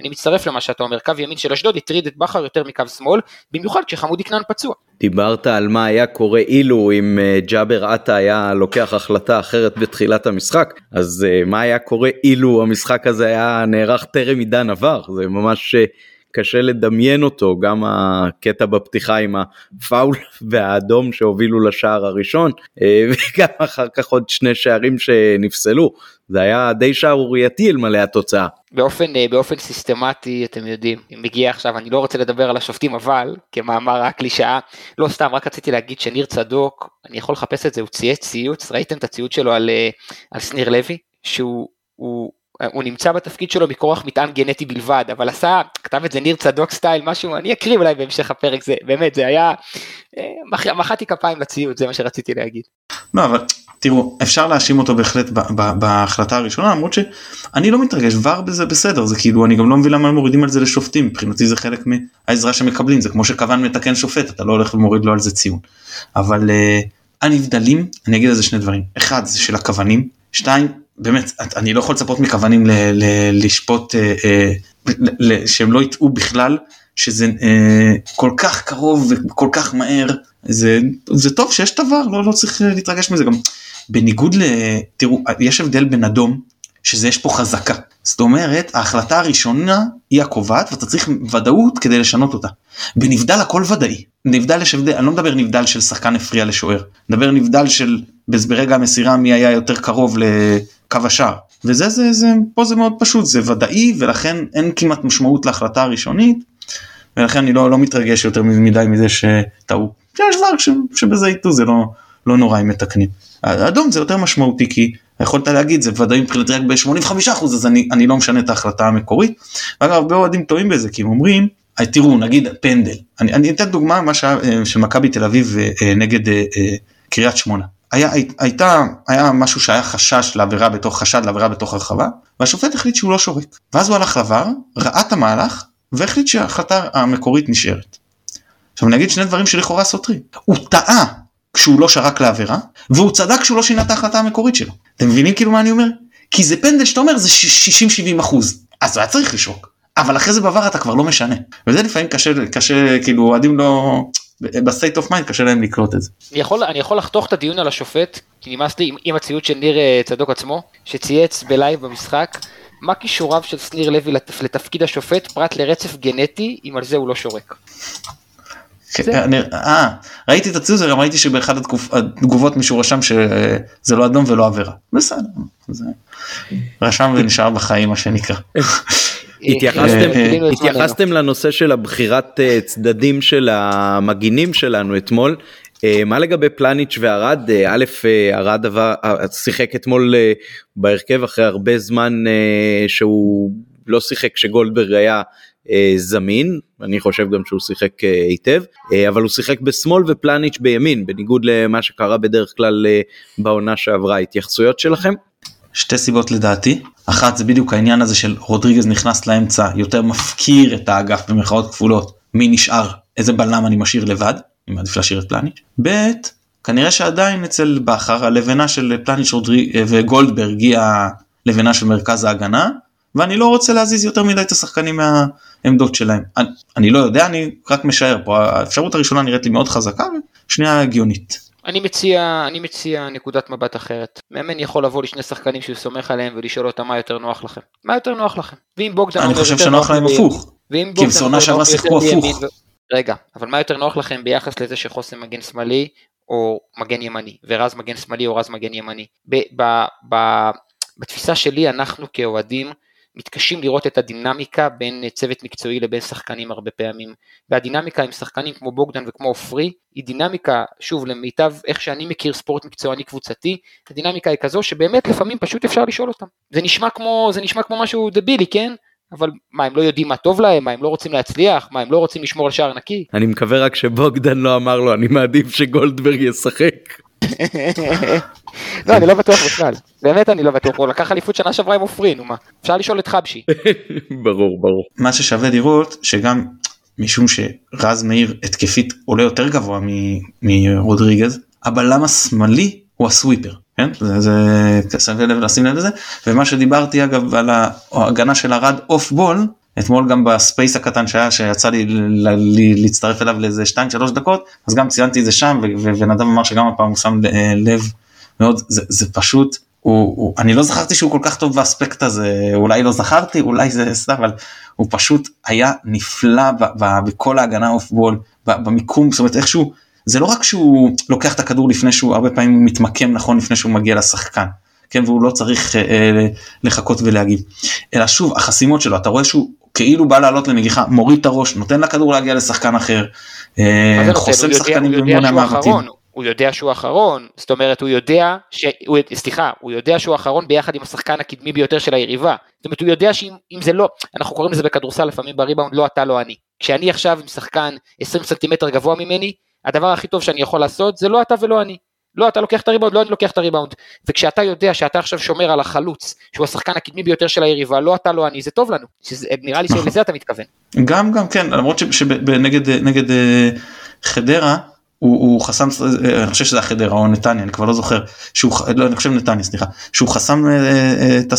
אני מצטרף למה שאתה אומר, קו ימין של אשדוד הטריד את בכר יותר מקו שמאל, במיוחד כשחמודי כנען פצוע. דיברת על מה היה קורה אילו אם אה, ג'אבר עטה היה לוקח החלטה אחרת בתחילת המשחק, אז אה, מה היה קורה אילו המשחק הזה היה נערך טרם עידן עבר, זה ממש אה, קשה לדמיין אותו, גם הקטע בפתיחה עם הפאול והאדום שהובילו לשער הראשון, וגם אחר כך עוד שני שערים שנפסלו, זה היה די שערורייתי אלמלא התוצאה. באופן, אה, באופן סיסטמטי אתם יודעים, מגיע עכשיו, אני לא רוצה לדבר על השופטים אבל, כמאמר הקלישאה, לא סתם, רק רציתי להגיד שניר צדוק, אני יכול לחפש את זה, הוא צייץ ציוץ, ראיתם את הציוץ שלו על, אה, על שניר לוי, שהוא הוא, הוא נמצא בתפקיד שלו מכורח מטען גנטי בלבד, אבל עשה, כתב את זה ניר צדוק סטייל, משהו, אני אקריא אולי בהמשך הפרק, זה באמת, זה היה, אה, מחאתי כפיים לציוץ, זה מה שרציתי להגיד. לא, אבל תראו אפשר להאשים אותו בהחלט בהחלטה הראשונה למרות שאני לא מתרגש ור בזה בסדר זה כאילו אני גם לא מבין למה הם מורידים על זה לשופטים מבחינתי זה חלק מהעזרה שמקבלים זה כמו שכוון מתקן שופט אתה לא הולך ומוריד לו על זה ציון אבל uh, הנבדלים אני אגיד על זה שני דברים אחד זה של הכוונים שתיים באמת אני לא יכול לצפות מכוונים ל, ל, לשפוט uh, uh, ל, שהם לא יטעו בכלל שזה uh, כל כך קרוב וכל כך מהר זה זה טוב שיש דבר לא לא צריך להתרגש מזה גם בניגוד ל... תראו, יש הבדל בין אדום, שזה יש פה חזקה. זאת אומרת, ההחלטה הראשונה היא הקובעת ואתה צריך ודאות כדי לשנות אותה. בנבדל הכל ודאי. נבדל יש הבדל, אני לא מדבר נבדל של שחקן הפריע לשוער, מדבר נבדל של ברגע המסירה מי היה יותר קרוב לקו השער. וזה זה, זה, פה זה מאוד פשוט, זה ודאי ולכן אין כמעט משמעות להחלטה הראשונית. ולכן אני לא, לא מתרגש יותר מדי מזה שטעו. יש דבר שבזה איתו זה לא, לא נורא אם מתקנים. האדום זה יותר משמעותי כי יכולת להגיד זה ודאי מבחינתי רק ב-85% אז אני, אני לא משנה את ההחלטה המקורית. ואגב הרבה אוהדים טועים בזה כי הם אומרים תראו נגיד פנדל אני, אני אתן דוגמה מה אה, שמכבי תל אביב אה, נגד אה, קריית שמונה. היה, הייתה, היה משהו שהיה חשש לעבירה בתוך חשד לעבירה בתוך הרחבה והשופט החליט שהוא לא שורק ואז הוא הלך ל VAR ראה את המהלך והחליט שההחלטה המקורית נשארת. עכשיו אני אגיד שני דברים שלכאורה סותרים הוא טעה כשהוא לא שרק לעבירה, והוא צדק כשהוא לא שינה את ההחלטה המקורית שלו. אתם מבינים כאילו מה אני אומר? כי זה פנדל שאתה אומר זה 60-70 אחוז, אז הוא היה צריך לשרוק. אבל אחרי זה ב VAR אתה כבר לא משנה. וזה לפעמים קשה, קשה, כאילו אוהדים לא... ב state of mind קשה להם לקלוט את זה. אני יכול, אני יכול לחתוך את הדיון על השופט, כי נמאס לי עם, עם הציוץ של ניר אה, צדוק עצמו, שצייץ בלייב במשחק, מה כישוריו של שניר לוי לתפ, לתפקיד השופט פרט לרצף גנטי, אם על זה הוא לא שורק. כן, אני, אה, ראיתי את הציוץ וגם ראיתי שבאחד התגובות מישהו רשם שזה לא אדום ולא עבירה. בסדר. זה רשם ונשאר בחיים מה שנקרא. התייחסתם, התייחסתם לנושא של הבחירת אה, צדדים של המגינים שלנו אתמול. מה לגבי פלניץ' וארד? א', ארד שיחק אתמול בהרכב אחרי הרבה זמן שהוא לא שיחק כשגולדברג היה זמין, אני חושב גם שהוא שיחק היטב, אבל הוא שיחק בשמאל ופלניץ' בימין, בניגוד למה שקרה בדרך כלל בעונה שעברה. התייחסויות שלכם? שתי סיבות לדעתי, אחת זה בדיוק העניין הזה של רודריגז נכנס לאמצע, יותר מפקיר את האגף במרכאות כפולות, מי נשאר, איזה בלם אני משאיר לבד, אני מעדיף להשאיר את פלניץ', ב' כנראה שעדיין אצל בכר הלבנה של פלניץ' רודריג... וגולדברג היא הלבנה של מרכז ההגנה, ואני לא רוצה להזיז יותר מדי את השחקנים מהעמדות שלהם. אני, אני לא יודע, אני רק משער פה, האפשרות הראשונה נראית לי מאוד חזקה, ושנייה הגיונית. אני מציע, אני מציע נקודת מבט אחרת. מאמן יכול לבוא לשני שחקנים שהוא סומך עליהם ולשאול אותם מה יותר נוח לכם. מה יותר נוח לכם? ואם בוגדן אני חושב שנוח להם הפוך. ואם כי בסעונה שעברה שיחקו הפוך. רגע, אבל מה יותר נוח לכם ביחס לזה שחוסם מגן שמאלי או מגן ימני, ורז מגן שמאלי או רז מגן ימני. ב- ב- ב- בתפיסה שלי אנחנו כאוהדים מתקשים לראות את הדינמיקה בין צוות מקצועי לבין שחקנים הרבה פעמים. והדינמיקה עם שחקנים כמו בוגדן וכמו עופרי היא דינמיקה, שוב למיטב איך שאני מכיר ספורט מקצועני קבוצתי, הדינמיקה היא כזו שבאמת לפעמים פשוט אפשר לשאול אותם. זה נשמע כמו, זה נשמע כמו משהו דבילי, כן? אבל מה הם לא יודעים מה טוב להם מה הם לא רוצים להצליח מה הם לא רוצים לשמור על שער נקי. אני מקווה רק שבוגדן לא אמר לו אני מעדיף שגולדברג ישחק. לא אני לא בטוח בכלל באמת אני לא בטוח הוא לקח אליפות שנה שעברה עם עופרי נו מה אפשר לשאול את חבשי. ברור ברור. מה ששווה לראות שגם משום שרז מאיר התקפית עולה יותר גבוה מרודריגז הבלם השמאלי הוא הסוויפר. כן? זה, זה שווה לב לשים לב לזה ומה שדיברתי אגב על ההגנה של ארד off ball אתמול גם ב space הקטן שהיה שיצא לי, להצטרף אליו לאיזה 2-3 דקות אז גם ציינתי את זה שם ונדב אמר שגם הפעם הוא שם לב מאוד זה, זה פשוט הוא, הוא אני לא זכרתי שהוא כל כך טוב באספקט הזה אולי לא זכרתי אולי זה סתם אבל הוא פשוט היה נפלא ב, ב, בכל ההגנה off ball במיקום זאת אומרת איכשהו זה לא רק שהוא לוקח את הכדור לפני שהוא הרבה פעמים מתמקם נכון לפני שהוא מגיע לשחקן. כן והוא לא צריך אה, אה לחכות ולהגיב אלא שוב החסימות שלו אתה רואה שהוא כאילו בא לעלות לנגיחה מוריד את הראש נותן לכדור להגיע לשחקן אחר אה, חוסם שחקנים במונה מאבטים. הוא יודע שהוא אחרון, זאת אומרת הוא יודע, ש... הוא... סליחה, הוא יודע שהוא אחרון ביחד עם השחקן הקדמי ביותר של היריבה. זאת אומרת הוא יודע שאם זה לא, אנחנו קוראים לזה בכדורסל לפעמים בריבאונד לא אתה לא אני. כשאני עכשיו עם שחקן 20 סנטימטר גבוה ממני, הדבר הכי טוב שאני יכול לעשות זה לא אתה ולא אני. לא אתה לוקח את הריבאונד, לא אני לוקח את הריבאונד. וכשאתה יודע שאתה עכשיו שומר על החלוץ, שהוא השחקן הקדמי ביותר של היריבה, לא אתה לא אני, זה טוב לנו. שזה, נראה לי שלזה אתה מתכוון. גם גם כן, למרות שנגד אה, חדרה, הוא, הוא חסם, אה, אני חושב שזה החדרה או נתניה, אני כבר לא זוכר, שהוא, לא, אני חושב נתניה, סליחה, שהוא חסם אה, את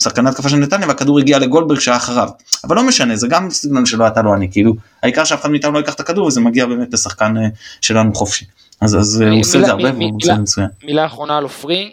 השחקני התקפה של נתניה והכדור הגיע לגולדברג שהיה אחריו. אבל לא משנה, זה גם סגנון שלא אתה לא אני, כאילו, העיקר שאף אחד מאיתנו לא ייקח את הכדור וזה מגיע באמת לשחקן שלנו חופשי. אז, אז הוא עושה את זה הרבה והוא עושה מצוין. מילה אחרונה על עופרי,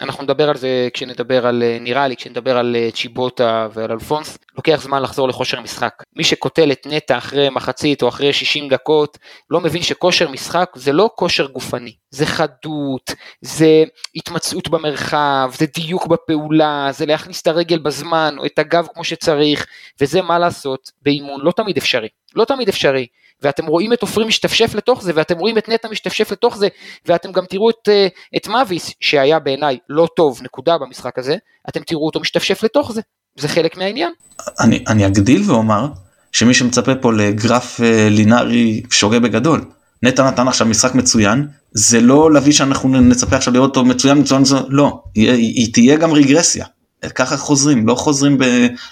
אנחנו נדבר על זה כשנדבר על, נראה לי, כשנדבר על צ'יבוטה ועל אלפונס, לוקח זמן לחזור לכושר משחק. מי שקוטל את נטע אחרי מחצית או אחרי 60 דקות, לא מבין שכושר משחק זה לא כושר גופני, זה חדות, זה התמצאות במרחב, זה דיוק בפעולה, זה להכניס את הרגל בזמן או את הגב כמו שצריך, וזה מה לעשות באימון לא תמיד אפשרי, לא תמיד אפשרי. ואתם רואים את עופרי משתפשף לתוך זה, ואתם רואים את נטע משתפשף לתוך זה, ואתם גם תראו את, אה, את מאביס, שהיה בעיניי לא טוב, נקודה במשחק הזה, אתם תראו אותו משתפשף לתוך זה, זה חלק מהעניין. אני, אני אגדיל ואומר, שמי שמצפה פה לגרף אה, לינארי שוגה בגדול. נטע נתן עכשיו משחק מצוין, זה לא להביא שאנחנו נצפה עכשיו לראות אותו מצוין מצוין, מצוין לא, היא, היא תהיה גם רגרסיה. ככה חוזרים, לא חוזרים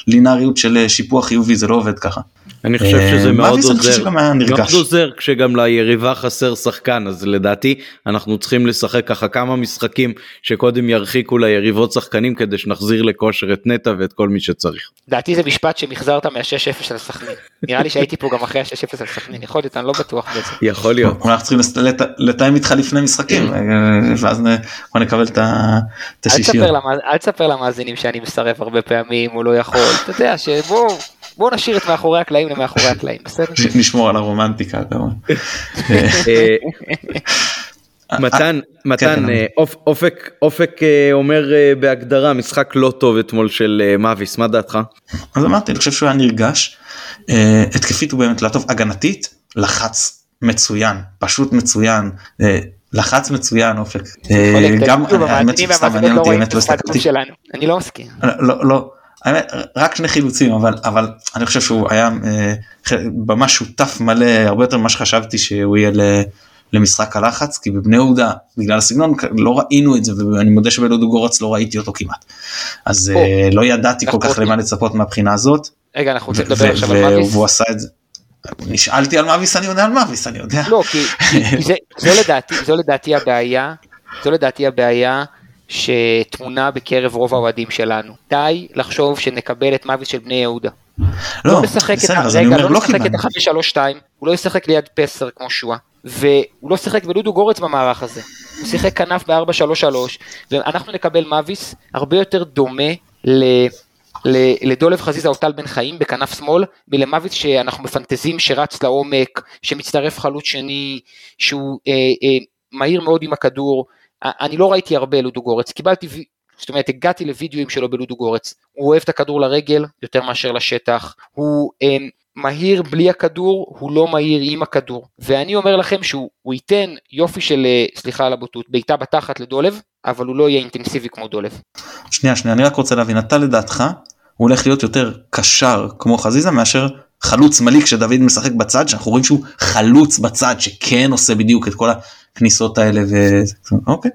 בלינאריות של אה, שיפוע חיובי, זה לא עובד ככה. אני חושב אה, שזה מאוד עוזר, מאוד עוזר כשגם ליריבה חסר שחקן אז לדעתי אנחנו צריכים לשחק ככה כמה משחקים שקודם ירחיקו ליריבות שחקנים כדי שנחזיר לכושר את נטע ואת כל מי שצריך. לדעתי זה משפט שמחזרת מה-6-0 של הסכנין. נראה לי שהייתי פה גם אחרי ה-6-0 של סכנין, יכול להיות, אני לא בטוח בזה. יכול להיות. אנחנו צריכים לתאם איתך לפני משחקים אה, ואז נקבל את השישיות. אל תספר למאזינים שאני מסרב הרבה פעמים הוא לא יכול, אתה יודע שבואו. בוא נשאיר את מאחורי הקלעים למאחורי הקלעים בסדר? נשמור על הרומנטיקה. אה, מתן מתן כן, אה, אופק אופק אה, אומר בהגדרה משחק לא טוב אתמול של מאביס מה דעתך? אז אמרתי אני חושב שהוא היה נרגש התקפית הוא באמת לא טוב הגנתית לחץ מצוין פשוט מצוין אה, לחץ מצוין אופק. אה, גם האמת שסתם מעניין לא אותי באמת לא הסתכלתי. אני לא מסכים. לא לא האמת, רק שני חילוצים אבל אבל אני חושב שהוא היה אה, ממש שותף מלא הרבה יותר ממה שחשבתי שהוא יהיה למשחק הלחץ כי בבני יהודה בגלל הסגנון לא ראינו את זה ואני מודה שבלודו גורץ לא ראיתי אותו כמעט. אז. אה, לא ידעתי כל כך למה לצפות מהבחינה הזאת. רגע אנחנו רוצים לדבר עכשיו על מאביס. והוא עשה את זה. נשאלתי על מאביס אני עונה על מאביס אני יודע. לא כי כי זה- זו לדעתי זו לדעתי הבעיה זו לדעתי הבעיה שטמונה בקרב רוב האוהדים שלנו די לחשוב שנקבל את מאביס של בני יהודה. לא משחק את בסדר, ה- אז אני רגע, אומר, לא לא משחק את קיבלנו. ה-5-3-2, הוא לא ישחק ליד פסר כמו שואה, והוא לא שיחק בלודו גורץ במערך הזה, הוא שיחק כנף ב-4-3-3, ואנחנו נקבל מאביס הרבה יותר דומה ל... לדולב חזיזה או טל בן חיים בכנף שמאל, מלמאביס שאנחנו מפנטזים שרץ לעומק, שמצטרף חלוץ שני, שהוא אה, אה, מהיר מאוד עם הכדור, אני לא ראיתי הרבה לודו גורץ, קיבלתי, זאת אומרת הגעתי לוידאוים שלו בלודו גורץ, הוא אוהב את הכדור לרגל יותר מאשר לשטח, הוא אה, מהיר בלי הכדור, הוא לא מהיר עם הכדור, ואני אומר לכם שהוא הוא ייתן יופי של, אה, סליחה על הבוטות, בעיטה בתחת לדולב, אבל הוא לא יהיה אינטנסיבי כמו דולב. שנייה שנייה אני רק רוצה להבין אתה לדעתך הוא הולך להיות יותר קשר כמו חזיזה מאשר חלוץ שמאלי כשדוד משחק בצד שאנחנו רואים שהוא חלוץ בצד שכן עושה בדיוק את כל הכניסות האלה ואוקיי.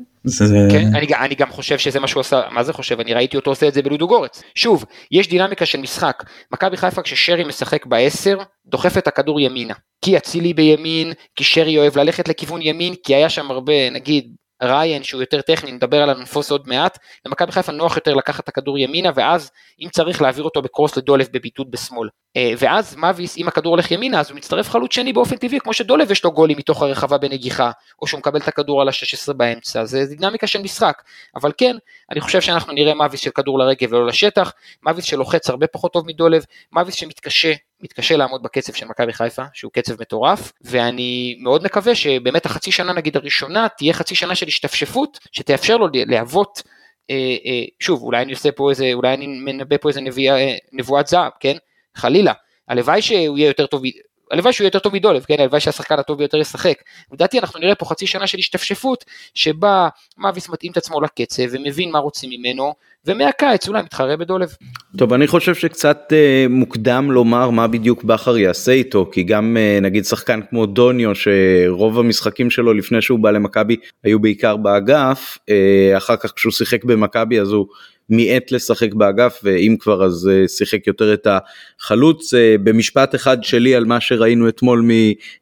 כן, אני גם חושב שזה מה שהוא עשה, מה זה חושב? אני ראיתי אותו עושה את זה בלודו גורץ. שוב, יש דינמיקה של משחק. מכבי חיפה כששרי משחק בעשר, דוחף את הכדור ימינה. כי אצילי בימין, כי שרי אוהב ללכת לכיוון ימין, כי היה שם הרבה, נגיד, ריין שהוא יותר טכני, נדבר על הנפוס עוד מעט, למכבי חיפה נוח יותר לקחת את הכדור ימינה, ואז אם צריך להעביר אותו בקרוס לדולב בביטוד בשמאל. אה, ואז מאביס, אם הכדור הולך ימינה, אז הוא מצטרף חלוץ שני באופן טבעי, כמו שדולב יש לו גולים מתוך הרחבה בנגיחה, או שהוא מקבל את הכדור על ה-16 באמצע, זה דינמיקה של משחק. אבל כן, אני חושב שאנחנו נראה מאביס של כדור לרגל ולא לשטח, מאביס שלוחץ הרבה פחות טוב מדולב, מאביס שמתקשה, מתקשה לעמוד בקצב של מכבי חיפה, שהוא קצב מטורף, ואני מאוד מקווה שבאמת החצי שנה נגיד הראשונה, תהיה חצי שנה של השתפשפות, שתאפשר לו להוות אה, אה, שוב, אולי אני עושה פה איזה, אולי אני מנבא פה איזה נביאה, אה, נבואת זעם, כן? חלילה. הלוואי שהוא יהיה יותר טוב, הלוואי שהוא יהיה יותר טוב מדולב, כן? הלוואי שהשחקן הטוב ביותר ישחק. לדעתי אנחנו נראה פה חצי שנה של השתפשפות, שבה מאביס מתאים את עצמו לקצב ומבין מה רוצים ממנו, ומהקיץ אולי מתחרה בדולב. טוב אני חושב שקצת אה, מוקדם לומר מה בדיוק בכר יעשה איתו כי גם אה, נגיד שחקן כמו דוניו שרוב המשחקים שלו לפני שהוא בא למכבי היו בעיקר באגף אה, אחר כך כשהוא שיחק במכבי אז הוא מיעט לשחק באגף ואם כבר אז אה, שיחק יותר את החלוץ אה, במשפט אחד שלי על מה שראינו אתמול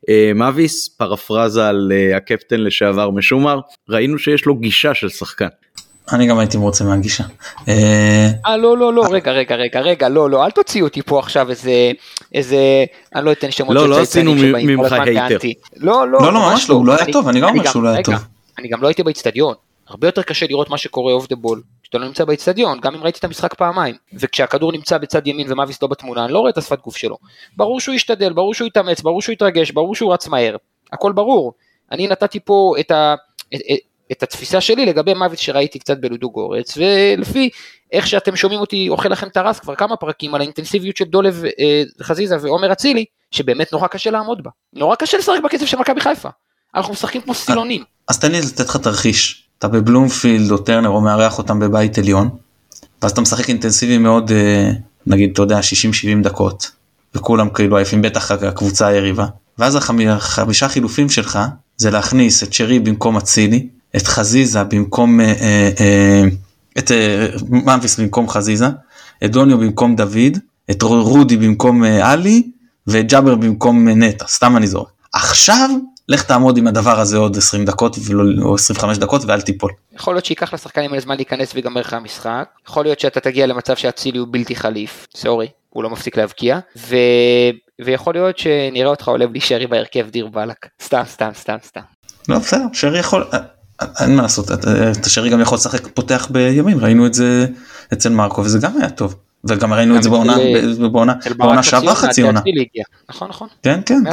ממאביס פרפרזה על אה, הקפטן לשעבר משומר ראינו שיש לו גישה של שחקן. אני גם הייתי מרוצה מהגישה. אה, אה לא לא לא רגע רגע רגע רגע לא לא אל תוציאו אותי פה עכשיו איזה איזה אני לא אתן שמות לא, של לא צייצנים עשינו שבאים כל ממך הזמן הייטר. באנטי. לא לא לא, לא, ממש לא, הוא לא היה טוב, אני גם אומר שהוא לא היה טוב. אני גם לא הייתי באיצטדיון הרבה יותר קשה לראות מה שקורה off the ball כשאתה לא נמצא באיצטדיון גם אם ראיתי את המשחק פעמיים וכשהכדור נמצא בצד ימין ומאביס לא בתמונה אני לא רואה את השפת גוף שלו. ברור שהוא ישתדל ברור שהוא יתאמץ ברור שהוא יתרגש ברור שהוא רץ מהר. הכל ברור. אני נתתי פה את ה... את, את, את התפיסה שלי לגבי מאביס שראיתי קצת בלודוגורץ ולפי איך שאתם שומעים אותי אוכל לכם את הראש כבר כמה פרקים על האינטנסיביות של דולב אה, חזיזה ועומר אצילי שבאמת נורא קשה לעמוד בה. נורא קשה לשחק בקצב של מכבי חיפה. אנחנו משחקים כמו סילונים. אז תן לי לתת לך תרחיש אתה בבלומפילד או טרנר או מארח אותם בבית עליון ואז אתה משחק אינטנסיבי מאוד אה, נגיד אתה יודע 60-70 דקות וכולם כאילו עייפים בטח הקבוצה היריבה. ואז החמי- החמישה חילופים שלך זה להכניס את שרי במקום אצילי את חזיזה במקום אה, אה, את אה, מאביס במקום חזיזה את דוניו במקום דוד את רודי במקום עלי ואת ג'אבר במקום נטע סתם אני זורק. עכשיו לך תעמוד עם הדבר הזה עוד 20 דקות ולא, או 25 דקות ואל תיפול. יכול להיות שייקח לשחקנים האלה זמן להיכנס ויגמר לך המשחק. יכול להיות שאתה תגיע למצב שאצילי הוא בלתי חליף. סורי הוא לא מפסיק להבקיע. ו... ויכול להיות שנראה אותך עולה בלי שרי בהרכב דיר באלק. סתם סתם סתם סתם. לא בסדר שרי יכול אה, אה, אין מה לעשות אה, את שרי גם יכול לשחק פותח בימין ראינו את זה אצל מרקו וזה גם היה טוב וגם ראינו את זה בעונה אצל- בעונה בעונה שעברה חצי עונה. נכון נכון. כן כן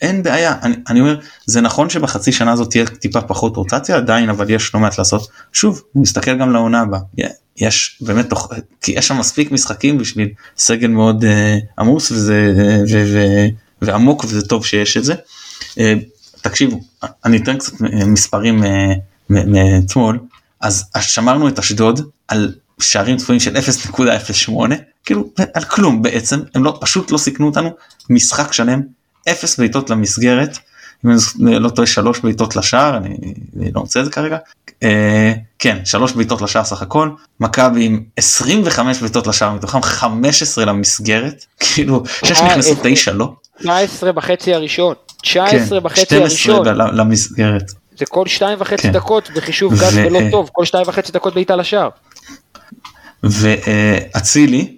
אין בעיה. אני, אומר זה נכון שבחצי שנה הזאת תהיה טיפה פחות רוטציה עדיין אבל יש לא מעט לעשות. שוב נסתכל גם לעונה הבאה. יש באמת תוך כי יש שם מספיק משחקים בשביל סגל מאוד אה, עמוס וזה אה, ו, ו, ועמוק וזה טוב שיש את זה. אה, תקשיבו, אני אתן קצת מספרים מאתמול, אז שמרנו את אשדוד על שערים צפויים של 0.08, כאילו על כלום בעצם, הם לא, פשוט לא סיכנו אותנו, משחק שלם, אפס בעיטות למסגרת, אם אני לא טועה שלוש בעיטות לשער, אני, אני לא רוצה את זה כרגע, אה, כן, שלוש בעיטות לשער סך הכל, מכבי עם 25 בעיטות לשער מתוכם 15 למסגרת, כאילו 6 אה, נכנסו אה, 9 לא. 19 בחצי הראשון, 19 כן, בחצי 12 הראשון, למסגרת. זה כל שתיים וחצי כן. דקות בחישוב גס ו- ולא טוב, כל שתיים וחצי דקות בעיטה לשער. ואצילי,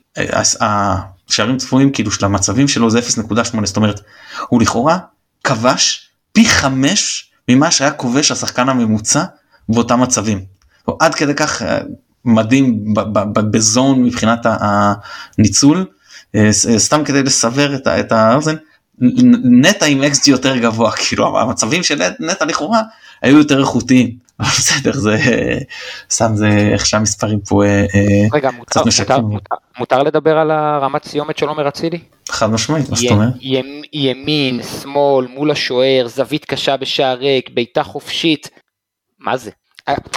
השערים צפויים כאילו של המצבים שלו זה 0.8 זאת אומרת הוא לכאורה כבש פי חמש ממה שהיה כובש השחקן הממוצע באותם מצבים. עד כדי כך אה, מדהים בזון מבחינת הניצול אה, סתם כדי לסבר את האוזן נטע עם אקסג'י יותר גבוה כאילו המצבים של נטע לכאורה היו יותר איכותיים. בסדר זה סתם זה איך שהמספרים פה אה, אה, רגע, מותר-. מותר- מותר- מותר לדבר על הרמת סיומת של עומר אצילי? חד משמעית מה זאת אומרת? ימ- ימין, שמאל, מול השוער, זווית קשה בשער ריק, בעיטה חופשית, מה זה?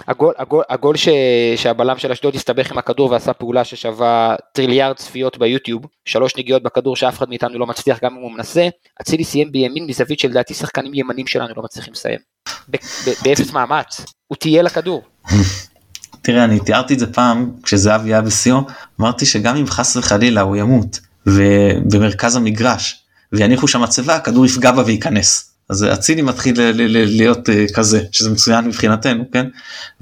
הגול, הגול, הגול ש, שהבלם של אשדוד הסתבך עם הכדור ועשה פעולה ששווה טריליארד צפיות ביוטיוב, שלוש נגיעות בכדור שאף אחד מאיתנו לא מצליח גם אם הוא מנסה, אצילי סיים בימין מזווית שלדעתי שחקנים ימנים שלנו לא מצליחים לסיים. באפס מאמץ, הוא טייל לכדור. תראה אני תיארתי את זה פעם כשזהבי היה בשיאו אמרתי שגם אם חס וחלילה הוא ימות ובמרכז המגרש ויניחו שם מצבה הכדור יפגע בה וייכנס. אז אצילי מתחיל להיות אה, כזה שזה מצוין מבחינתנו כן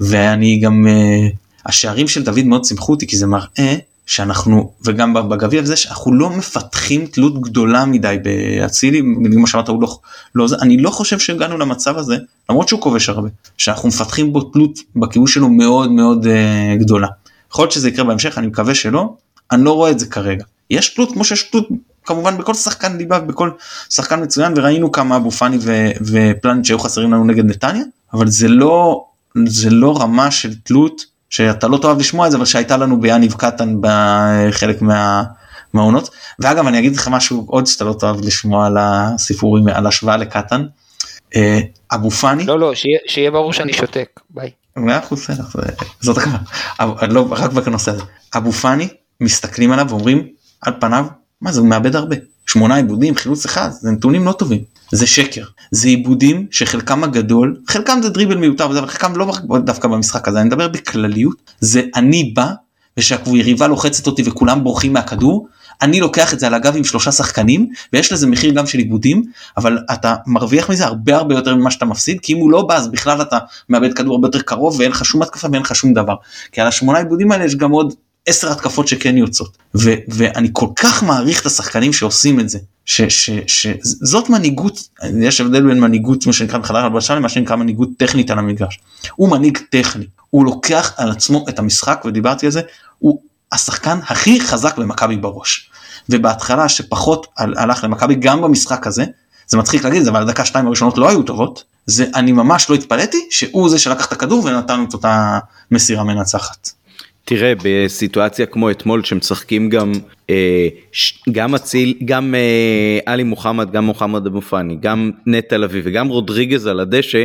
ואני גם אה, השערים של דוד מאוד שימחו אותי כי זה מראה שאנחנו וגם בגביע וזה שאנחנו לא מפתחים תלות גדולה מדי באצילי כמו שאמרת הוא לא, לא זה. אני לא חושב שהגענו למצב הזה למרות שהוא כובש הרבה שאנחנו מפתחים בו תלות בכיבוש שלו מאוד מאוד uh, גדולה. יכול להיות שזה יקרה בהמשך אני מקווה שלא. אני לא רואה את זה כרגע. יש תלות כמו שיש תלות כמובן בכל שחקן ליבה בכל שחקן מצוין וראינו כמה אבו פאני ופלנט שהיו חסרים לנו נגד נתניה אבל זה לא זה לא רמה של תלות שאתה לא תאהב לשמוע את זה אבל שהייתה לנו ביאניב קטן בחלק מה, מהעונות ואגב אני אגיד לך משהו עוד שאתה לא תאהב לשמוע על הסיפורים על השוואה לקטן. אה, אבו פאני לא, לא, שיהיה, שיהיה ברור שאני שותק, ביי. מאה אחוז זאת הכוונה, רק בנושא הזה. אבו פאני מסתכלים עליו ואומרים על פניו מה זה מאבד הרבה. שמונה עיבודים חילוץ אחד זה נתונים לא טובים. זה שקר. זה עיבודים שחלקם הגדול חלקם זה דריבל מיותר אבל חלקם לא דווקא במשחק הזה. אני מדבר בכלליות. זה אני בא ושהיריבה לוחצת אותי וכולם בורחים מהכדור אני לוקח את זה על הגב עם שלושה שחקנים ויש לזה מחיר גם של עיבודים אבל אתה מרוויח מזה הרבה הרבה יותר ממה שאתה מפסיד כי אם הוא לא בא אז בכלל אתה מאבד כדור הרבה יותר קרוב ואין לך שום התקפה ואין לך שום דבר. כי על השמונה עיבודים האלה יש גם עוד עשר התקפות שכן יוצאות. ו- ואני כל כך מעריך את השחקנים שעושים את זה שזאת מנהיגות יש הבדל בין מנהיגות מה שנקרא בחדר הלבשה למה שנקרא מנהיגות טכנית על המגרש. הוא מנהיג טכני. הוא לוקח על עצמו את המשחק ודיברתי על זה הוא השחקן הכי חזק במכבי בראש. ובהתחלה שפחות הל- הלך למכבי גם במשחק הזה זה מצחיק להגיד את זה אבל הדקה שתיים הראשונות לא היו טובות זה אני ממש לא התפלאתי שהוא זה שלקח את הכדור ונתן את אותה מסירה מנצחת. תראה בסיטואציה כמו אתמול שמשחקים גם אה, ש- גם אציל גם אה, עלי מוחמד גם מוחמד אבו פאני גם נטע לביא וגם רודריגז על הדשא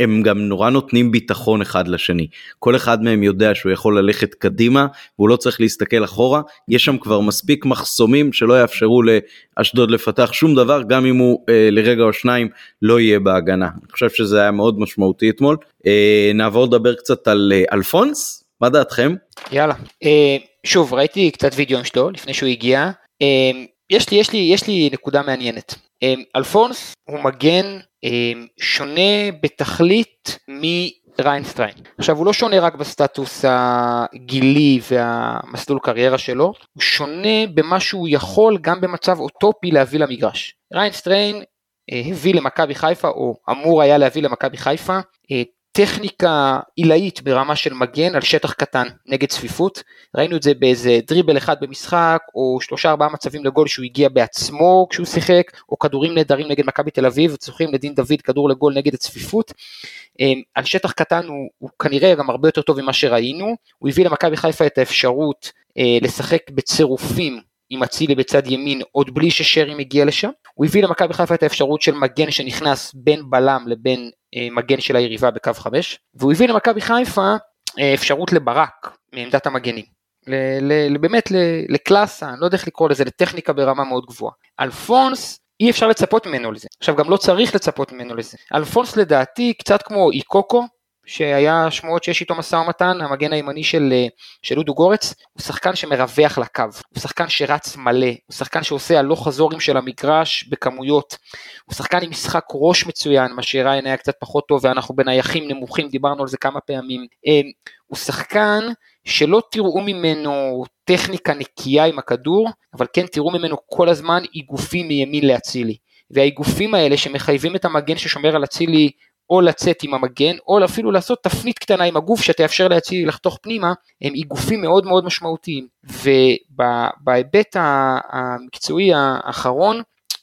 הם גם נורא נותנים ביטחון אחד לשני. כל אחד מהם יודע שהוא יכול ללכת קדימה והוא לא צריך להסתכל אחורה. יש שם כבר מספיק מחסומים שלא יאפשרו לאשדוד לפתח שום דבר גם אם הוא אה, לרגע או שניים לא יהיה בהגנה. אני חושב שזה היה מאוד משמעותי אתמול. אה, נעבור לדבר קצת על אה, אלפונס מה דעתכם? יאללה. אה, שוב, ראיתי קצת וידאוים שלו לפני שהוא הגיע. אה, יש לי, יש לי, יש לי נקודה מעניינת. אה, אלפונס הוא מגן אה, שונה בתכלית מריין סטריין. עכשיו הוא לא שונה רק בסטטוס הגילי והמסלול קריירה שלו, הוא שונה במה שהוא יכול גם במצב אוטופי להביא למגרש. ריין סטריין אה, הביא למכבי חיפה, או אמור היה להביא למכבי חיפה, אה, טכניקה עילאית ברמה של מגן על שטח קטן נגד צפיפות. ראינו את זה באיזה דריבל אחד במשחק, או שלושה ארבעה מצבים לגול שהוא הגיע בעצמו כשהוא שיחק, או כדורים נהדרים נגד מכבי תל אביב, זוכרים לדין דוד כדור לגול נגד הצפיפות. אמ, על שטח קטן הוא, הוא כנראה גם הרבה יותר טוב ממה שראינו, הוא הביא למכבי חיפה את האפשרות אה, לשחק בצירופים עם אצילי בצד ימין עוד בלי ששרי מגיע לשם, הוא הביא למכבי חיפה את האפשרות של מגן שנכנס בין בלם לבין אה, מגן של היריבה בקו 5, והוא הביא למכבי חיפה אה, אפשרות לברק מעמדת המגנים. ל- ל- באמת ל- לקלאסה, אני לא יודע איך לקרוא לזה, לטכניקה ברמה מאוד גבוהה. אלפונס, אי אפשר לצפות ממנו לזה. עכשיו גם לא צריך לצפות ממנו לזה. אלפונס לדעתי קצת כמו איקוקו, שהיה שמועות שיש איתו משא ומתן, המגן הימני של, אה, של אודו גורץ, הוא שחקן שמרווח לקו, הוא שחקן שרץ מלא, הוא שחקן שעושה הלוך חזורים של המגרש בכמויות, הוא שחקן עם משחק ראש מצוין, מה שריין היה קצת פחות טוב ואנחנו בנייחים נמוכים, דיברנו על זה כמה פעמים, אה, הוא שחקן שלא תראו ממנו טכניקה נקייה עם הכדור, אבל כן תראו ממנו כל הזמן איגופים מימין לאצילי. והאיגופים האלה שמחייבים את המגן ששומר על אצילי או לצאת עם המגן, או אפילו לעשות תפנית קטנה עם הגוף שתאפשר לאצילי לחתוך פנימה, הם איגופים מאוד מאוד משמעותיים. ובהיבט המקצועי האחרון,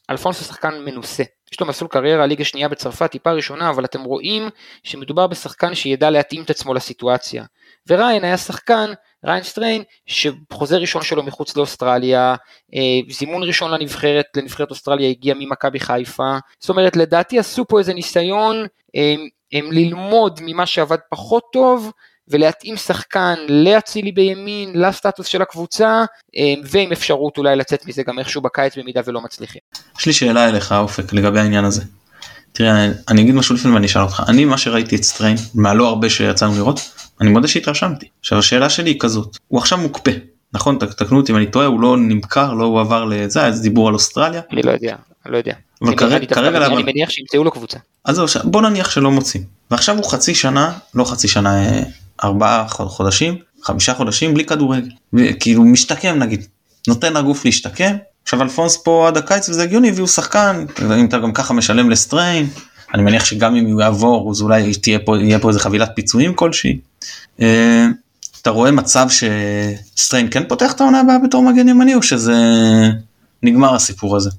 אלפונס הוא שחקן מנוסה. יש לו מסלול קריירה ליגה שנייה בצרפת טיפה ראשונה, אבל אתם רואים שמדובר בשחקן שידע להתאים את עצמו לסיטואציה. וריין היה שחקן, ריין סטריין, שחוזה ראשון שלו מחוץ לאוסטרליה, אה, זימון ראשון לנבחרת, לנבחרת אוסטרליה הגיע ממכבי חיפה, זאת אומרת לדעתי עשו פה איזה ניסיון הם, הם ללמוד ממה שעבד פחות טוב, ולהתאים שחקן לאצילי בימין, לסטטוס של הקבוצה, אה, ועם אפשרות אולי לצאת מזה גם איכשהו בקיץ במידה ולא מצליחים. יש לי שאלה אליך אופק לגבי העניין הזה. תראה אני אגיד משהו לפני ואני אשאל אותך אני מה שראיתי את סטריין מהלא הרבה שיצאנו לראות אני מודה שהתרשמתי עכשיו השאלה שלי היא כזאת הוא עכשיו מוקפא נכון תקנו אותי אם אני טועה הוא לא נמכר לא הועבר לזה אז דיבור על אוסטרליה. אני לא יודע אני לא יודע. אבל כרגע, כרגע אני מניח שימצאו לו קבוצה. אז זהו, בוא נניח שלא מוצאים ועכשיו הוא חצי שנה לא חצי שנה אה, ארבעה חודשים חמישה חודשים בלי כדורגל כאילו משתקם נגיד נותן לגוף להשתקם עכשיו אלפונס פה עד הקיץ וזה הגיוני הביאו שחקן אם אתה גם ככה משלם לסטריין אני מניח שגם אם הוא יעבור אז אולי תהיה פה יהיה פה איזה חבילת פיצויים כלשהי. אה, אתה רואה מצב שסטריין כן פותח את העונה הבאה בתור מגן ימני או שזה נגמר הסיפור הזה.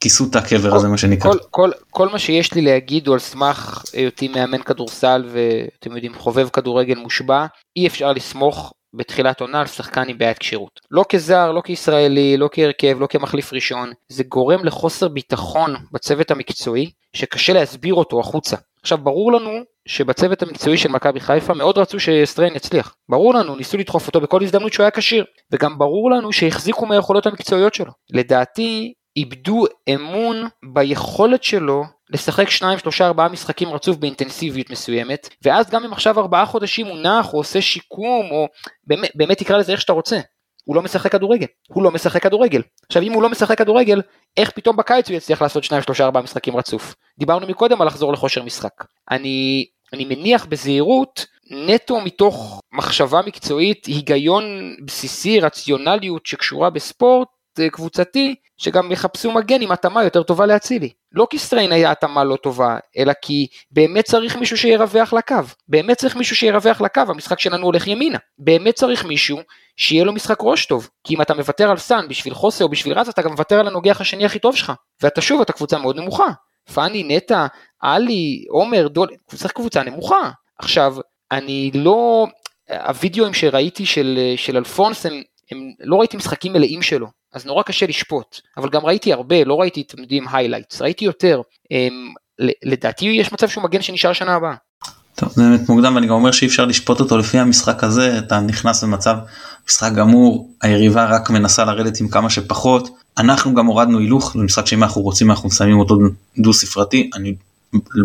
כיסות הקבר הזה מה שנקרא. כל, כל, כל מה שיש לי להגיד הוא על סמך היותי מאמן כדורסל ואתם יודעים חובב כדורגל מושבע אי אפשר לסמוך בתחילת עונה על שחקן עם בעיית כשירות. לא כזר, לא כישראלי, לא כהרכב, לא כמחליף ראשון. זה גורם לחוסר ביטחון בצוות המקצועי, שקשה להסביר אותו החוצה. עכשיו ברור לנו שבצוות המקצועי של מכבי חיפה מאוד רצו שסטריין יצליח. ברור לנו, ניסו לדחוף אותו בכל הזדמנות שהוא היה כשיר. וגם ברור לנו שהחזיקו מהיכולות המקצועיות שלו. לדעתי, איבדו אמון ביכולת שלו לשחק 2, 3, 4 משחקים רצוף באינטנסיביות מסוימת, ואז גם אם עכשיו 4 חודשים הוא נח או עושה שיקום, או באמת, באמת תקרא לזה איך שאתה רוצה, הוא לא משחק כדורגל, הוא לא משחק כדורגל. עכשיו אם הוא לא משחק כדורגל, איך פתאום בקיץ הוא יצליח לעשות 2, 3, 4 משחקים רצוף? דיברנו מקודם על לחזור לכושר משחק. אני, אני מניח בזהירות, נטו מתוך מחשבה מקצועית, היגיון בסיסי, רציונליות שקשורה בספורט, קבוצתי, שגם יחפשו מגן עם התאמה יותר טובה לאצילי. לא כי סטריין היה התאמה לא טובה, אלא כי באמת צריך מישהו שירווח לקו. באמת צריך מישהו שירווח לקו, המשחק שלנו הולך ימינה. באמת צריך מישהו שיהיה לו משחק ראש טוב. כי אם אתה מוותר על סאן בשביל חוסה או בשביל רז, אתה גם מוותר על הנוגח השני הכי טוב שלך. ואתה שוב, אתה קבוצה מאוד נמוכה. פאני, נטע, עלי, עומר, דולב, קבוצה קבוצה נמוכה. עכשיו, אני לא... הווידאוים שראיתי של, של אלפונס הם, הם לא ראיתי משחקים מלאים שלו, אז נורא קשה לשפוט, אבל גם ראיתי הרבה, לא ראיתי, אתם יודעים, highlights, ראיתי יותר. אמ, לדעתי יש מצב שהוא מגן שנשאר שנה הבאה. טוב זה באמת מוקדם ואני גם אומר שאי אפשר לשפוט אותו לפי המשחק הזה אתה נכנס במצב משחק גמור היריבה רק מנסה לרדת עם כמה שפחות אנחנו גם הורדנו הילוך למשחק שאם אנחנו רוצים אנחנו מסיימים אותו דו ספרתי אני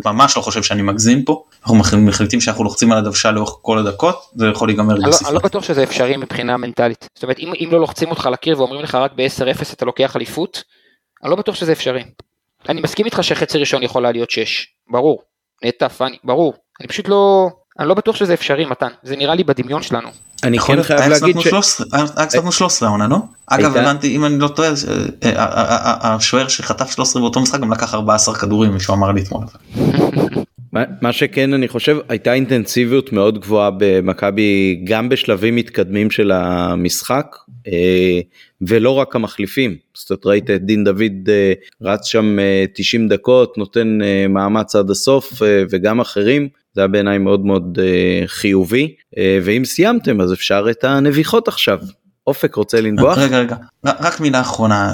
ממש לא חושב שאני מגזים פה. אנחנו מחליטים שאנחנו לוחצים על הדוושה לאורך כל הדקות זה יכול להיגמר דו ספרתי. אני לא בטוח שזה אפשרי מבחינה מנטלית. זאת אומרת אם, אם לא לוחצים אותך לקיר ואומרים לך רק ב-10-0 אתה לוקח אליפות אני לא בטוח שזה אפשרי. אני מסכים איתך שחצי ראשון יכולה להיות 6 ברור. נטע פאני ברור. אני פשוט לא, אני לא בטוח שזה אפשרי מתן, זה נראה לי בדמיון שלנו. אני כן חייב להגיד ש... היה קצת 13 העונה לא? אגב הבנתי אם אני לא טועה אה, אה, אה, השוער שחטף 13 באותו משחק גם לקח 14 כדורים מישהו אמר לי אתמול. מה שכן אני חושב הייתה אינטנסיביות מאוד גבוהה במכבי גם בשלבים מתקדמים של המשחק ולא רק המחליפים זאת אומרת ראית את דין דוד רץ שם 90 דקות נותן מאמץ עד הסוף וגם אחרים זה היה בעיניי מאוד מאוד uh, חיובי. uh, ואם סיימתם אז אפשר את הנביחות עכשיו. אופק רוצה לנבוח? רגע רגע. רק מילה אחרונה.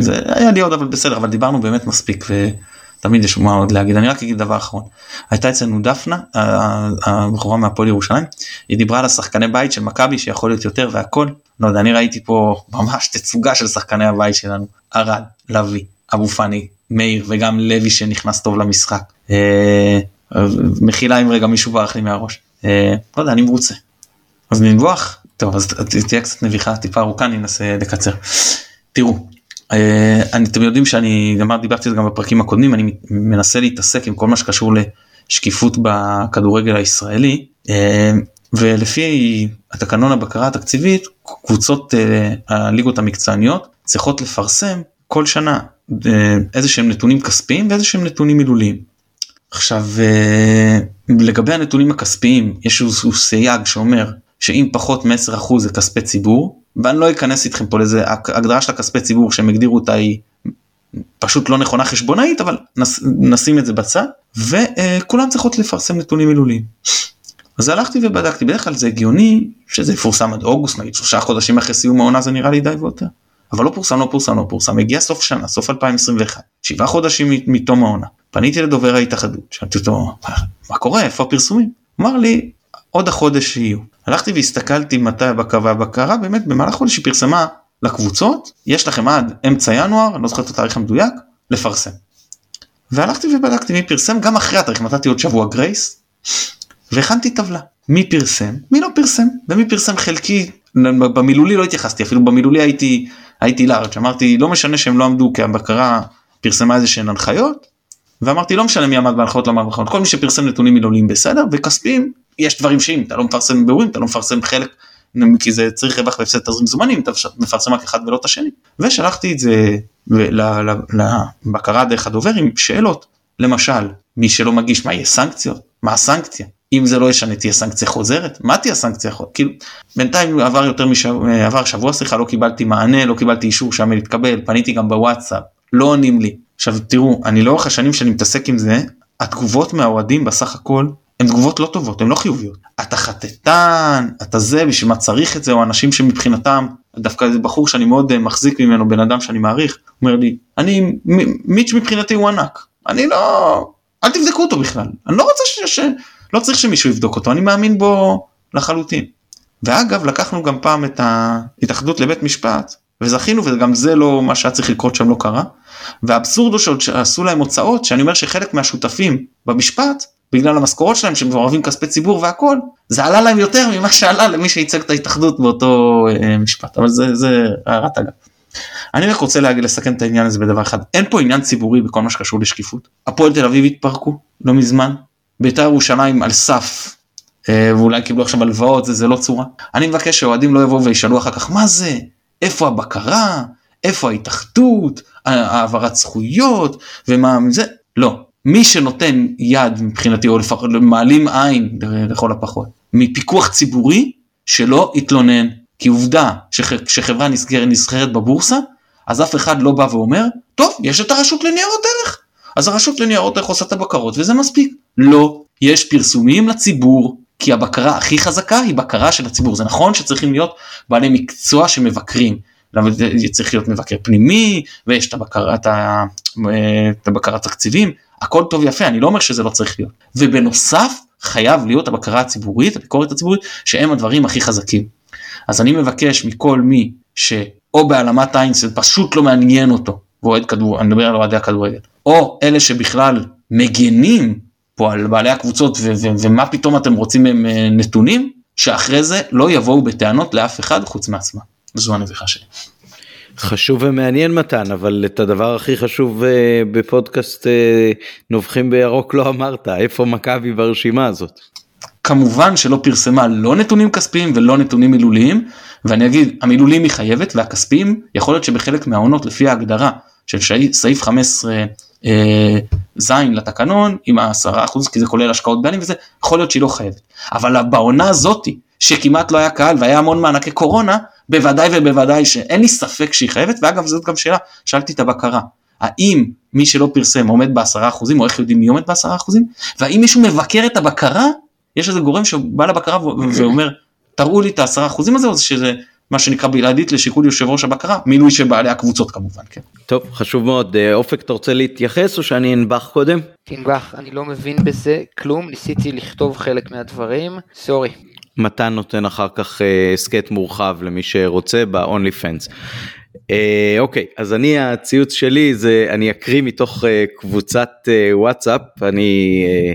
זה היה לי עוד אבל בסדר אבל דיברנו באמת מספיק ותמיד יש מה עוד להגיד. אני רק אגיד דבר אחרון. הייתה אצלנו דפנה הבחורה מהפועל ירושלים. היא דיברה על השחקני בית של מכבי שיכול להיות יותר והכל. לא יודע אני ראיתי פה ממש תצוגה של שחקני הבית שלנו. ארד לביא אבו פאני מאיר וגם לוי שנכנס טוב למשחק. אה, מחילה אם רגע מישהו ברח לי מהראש. אה, לא יודע אני מרוצה. אז ננבוח? טוב אז תהיה קצת נביחה טיפה ארוכה אני אנסה לקצר. תראו אה, אתם יודעים שאני גם דיברתי על זה גם בפרקים הקודמים אני מנסה להתעסק עם כל מה שקשור לשקיפות בכדורגל הישראלי ולפי התקנון הבקרה התקציבית קבוצות הליגות המקצועניות צריכות לפרסם כל שנה אה, איזה שהם נתונים כספיים ואיזה שהם נתונים מילוליים. עכשיו אה, לגבי הנתונים הכספיים יש איזשהו סייג שאומר שאם פחות מ-10% זה כספי ציבור ואני לא אכנס איתכם פה לזה הגדרה של הכספי ציבור שהם הגדירו אותה היא פשוט לא נכונה חשבונאית אבל נס, נשים את זה בצד וכולם צריכות לפרסם נתונים מילוליים. אז הלכתי ובדקתי בדרך כלל זה הגיוני שזה יפורסם עד אוגוסט נגיד שלושה חודשים אחרי סיום העונה זה נראה לי די ויותר. אבל לא פורסם לא פורסם לא פורסם הגיע סוף שנה סוף 2021 שבעה חודשים מתום העונה פניתי לדובר ההתאחדות שאלתי אותו מה קורה? איפה הפרסומים? אמר לי עוד החודש יהיו הלכתי והסתכלתי מתי הבקרה והבקרה באמת במהלך חודש היא פרסמה לקבוצות יש לכם עד אמצע ינואר אני לא זוכר את התאריך המדויק לפרסם. והלכתי ובדקתי מי פרסם גם אחרי התאריך נתתי עוד שבוע גרייס והכנתי טבלה. מי פרסם מי לא פרסם ומי פרסם חלקי במילולי לא התייחסתי אפילו במילולי הייתי הייתי לארג' אמרתי לא משנה שהם לא עמדו כי הבקרה פרסמה איזה שהן הנחיות ואמרתי לא משנה מי עמד בהנחיות לא עמד בהנחיות כל מי שפרסם נתונים מילוליים בסדר וכספיים יש דברים שאם אתה לא מפרסם באורים אתה לא מפרסם חלק כי זה צריך רווח והפסד תזרים זמנים אתה מפרסם רק אחד ולא את השני. ושלחתי את זה לבקרה דרך הדובר עם שאלות. למשל מי שלא מגיש מה יהיה סנקציות? מה הסנקציה? אם זה לא ישנה תהיה סנקציה חוזרת? מה תהיה סנקציה חוזרת כאילו בינתיים עבר יותר משבוע עבר שבוע סליחה לא קיבלתי מענה לא קיבלתי אישור שהמייל התקבל פניתי גם בוואטסאפ לא עונים לי עכשיו תראו אני לאורך השנים שאני מתעסק עם זה התגובות מהאוהדים בסך הכל הן תגובות לא טובות הן לא חיוביות. אתה חטטן אתה זה בשביל מה צריך את זה או אנשים שמבחינתם דווקא איזה בחור שאני מאוד אה, מחזיק ממנו בן אדם שאני מעריך אומר לי אני מיץ' מבחינתי הוא ענק. אני לא אל תבדקו אותו בכלל. אני לא רוצה ש... לא צריך שמישהו יבדוק אותו אני מאמין בו לחלוטין. ואגב לקחנו גם פעם את ההתאחדות לבית משפט וזכינו וגם זה לא מה שהיה צריך לקרות שם לא קרה. והאבסורד הוא שעשו להם הוצאות שאני אומר שחלק מהשותפים במשפט בגלל המשכורות שלהם שהם מעורבים כספי ציבור והכל זה עלה להם יותר ממה שעלה למי שייצג את ההתאחדות באותו אה, משפט אבל זה זה הערת אגב. אני רק רוצה להגיד לסכם את העניין הזה בדבר אחד אין פה עניין ציבורי בכל מה שקשור לשקיפות הפועל תל אביב התפרקו לא מזמן בית"ר ירושלים על סף אה, ואולי קיבלו עכשיו הלוואות זה, זה לא צורה. אני מבקש שאוהדים לא יבואו וישאלו אחר כך מה זה, איפה הבקרה, איפה ההתאחדות, העברת זכויות ומה זה, לא. מי שנותן יד מבחינתי או לפחות מעלים עין לכל הפחות מפיקוח ציבורי שלא יתלונן כי עובדה שחברה נסגרת נסחרת בבורסה אז אף אחד לא בא ואומר טוב יש את הרשות לניירות ערך אז הרשות לניירות ערך עושה את הבקרות וזה מספיק. לא, יש פרסומים לציבור, כי הבקרה הכי חזקה היא בקרה של הציבור. זה נכון שצריכים להיות בעלי מקצוע שמבקרים. צריך להיות מבקר פנימי ויש את הבקרה, את, ה, את הבקרה תקציבים הכל טוב יפה אני לא אומר שזה לא צריך להיות ובנוסף חייב להיות הבקרה הציבורית הביקורת הציבורית שהם הדברים הכי חזקים. אז אני מבקש מכל מי שאו בהעלמת עין זה פשוט לא מעניין אותו ואוהד כדור אני מדבר על אוהדי הכדורגל או אלה שבכלל מגנים פה על בעלי הקבוצות ו- ו- ומה פתאום אתם רוצים מהם אה, נתונים, שאחרי זה לא יבואו בטענות לאף אחד חוץ מעצמם. זו הנביכה שלי. חשוב ומעניין מתן אבל את הדבר הכי חשוב uh, בפודקאסט uh, נובחים בירוק לא אמרת איפה מכבי ברשימה הזאת. כמובן שלא פרסמה לא נתונים כספיים ולא נתונים מילוליים ואני אגיד המילוליים היא חייבת והכספיים יכול להיות שבחלק מהעונות לפי ההגדרה של סעיף 15 אה, זין לתקנון עם העשרה אחוז כי זה כולל השקעות בעלים וזה יכול להיות שהיא לא חייבת. אבל בעונה הזאתי שכמעט לא היה קהל והיה המון מענקי קורונה בוודאי ובוודאי שאין לי ספק שהיא חייבת ואגב זאת גם שאלה שאלתי את הבקרה. האם מי שלא פרסם עומד בעשרה אחוזים או איך יודעים מי עומד בעשרה אחוזים והאם מישהו מבקר את הבקרה? יש איזה גורם שבא לבקרה ואומר תראו לי את העשרה אחוזים הזה או שזה מה שנקרא בלעדית לשיקול יושב ראש הבקרה מינוי של בעלי הקבוצות כמובן כן. טוב חשוב מאוד אה, אופק אתה רוצה להתייחס או שאני אנבח קודם? תנבח אני לא מבין בזה כלום ניסיתי לכתוב חלק מהדברים סורי. מתן נותן אחר כך אה, הסכת מורחב למי שרוצה ב-only fans. אה, אוקיי אז אני הציוץ שלי זה אני אקריא מתוך אה, קבוצת אה, וואטסאפ אני אה,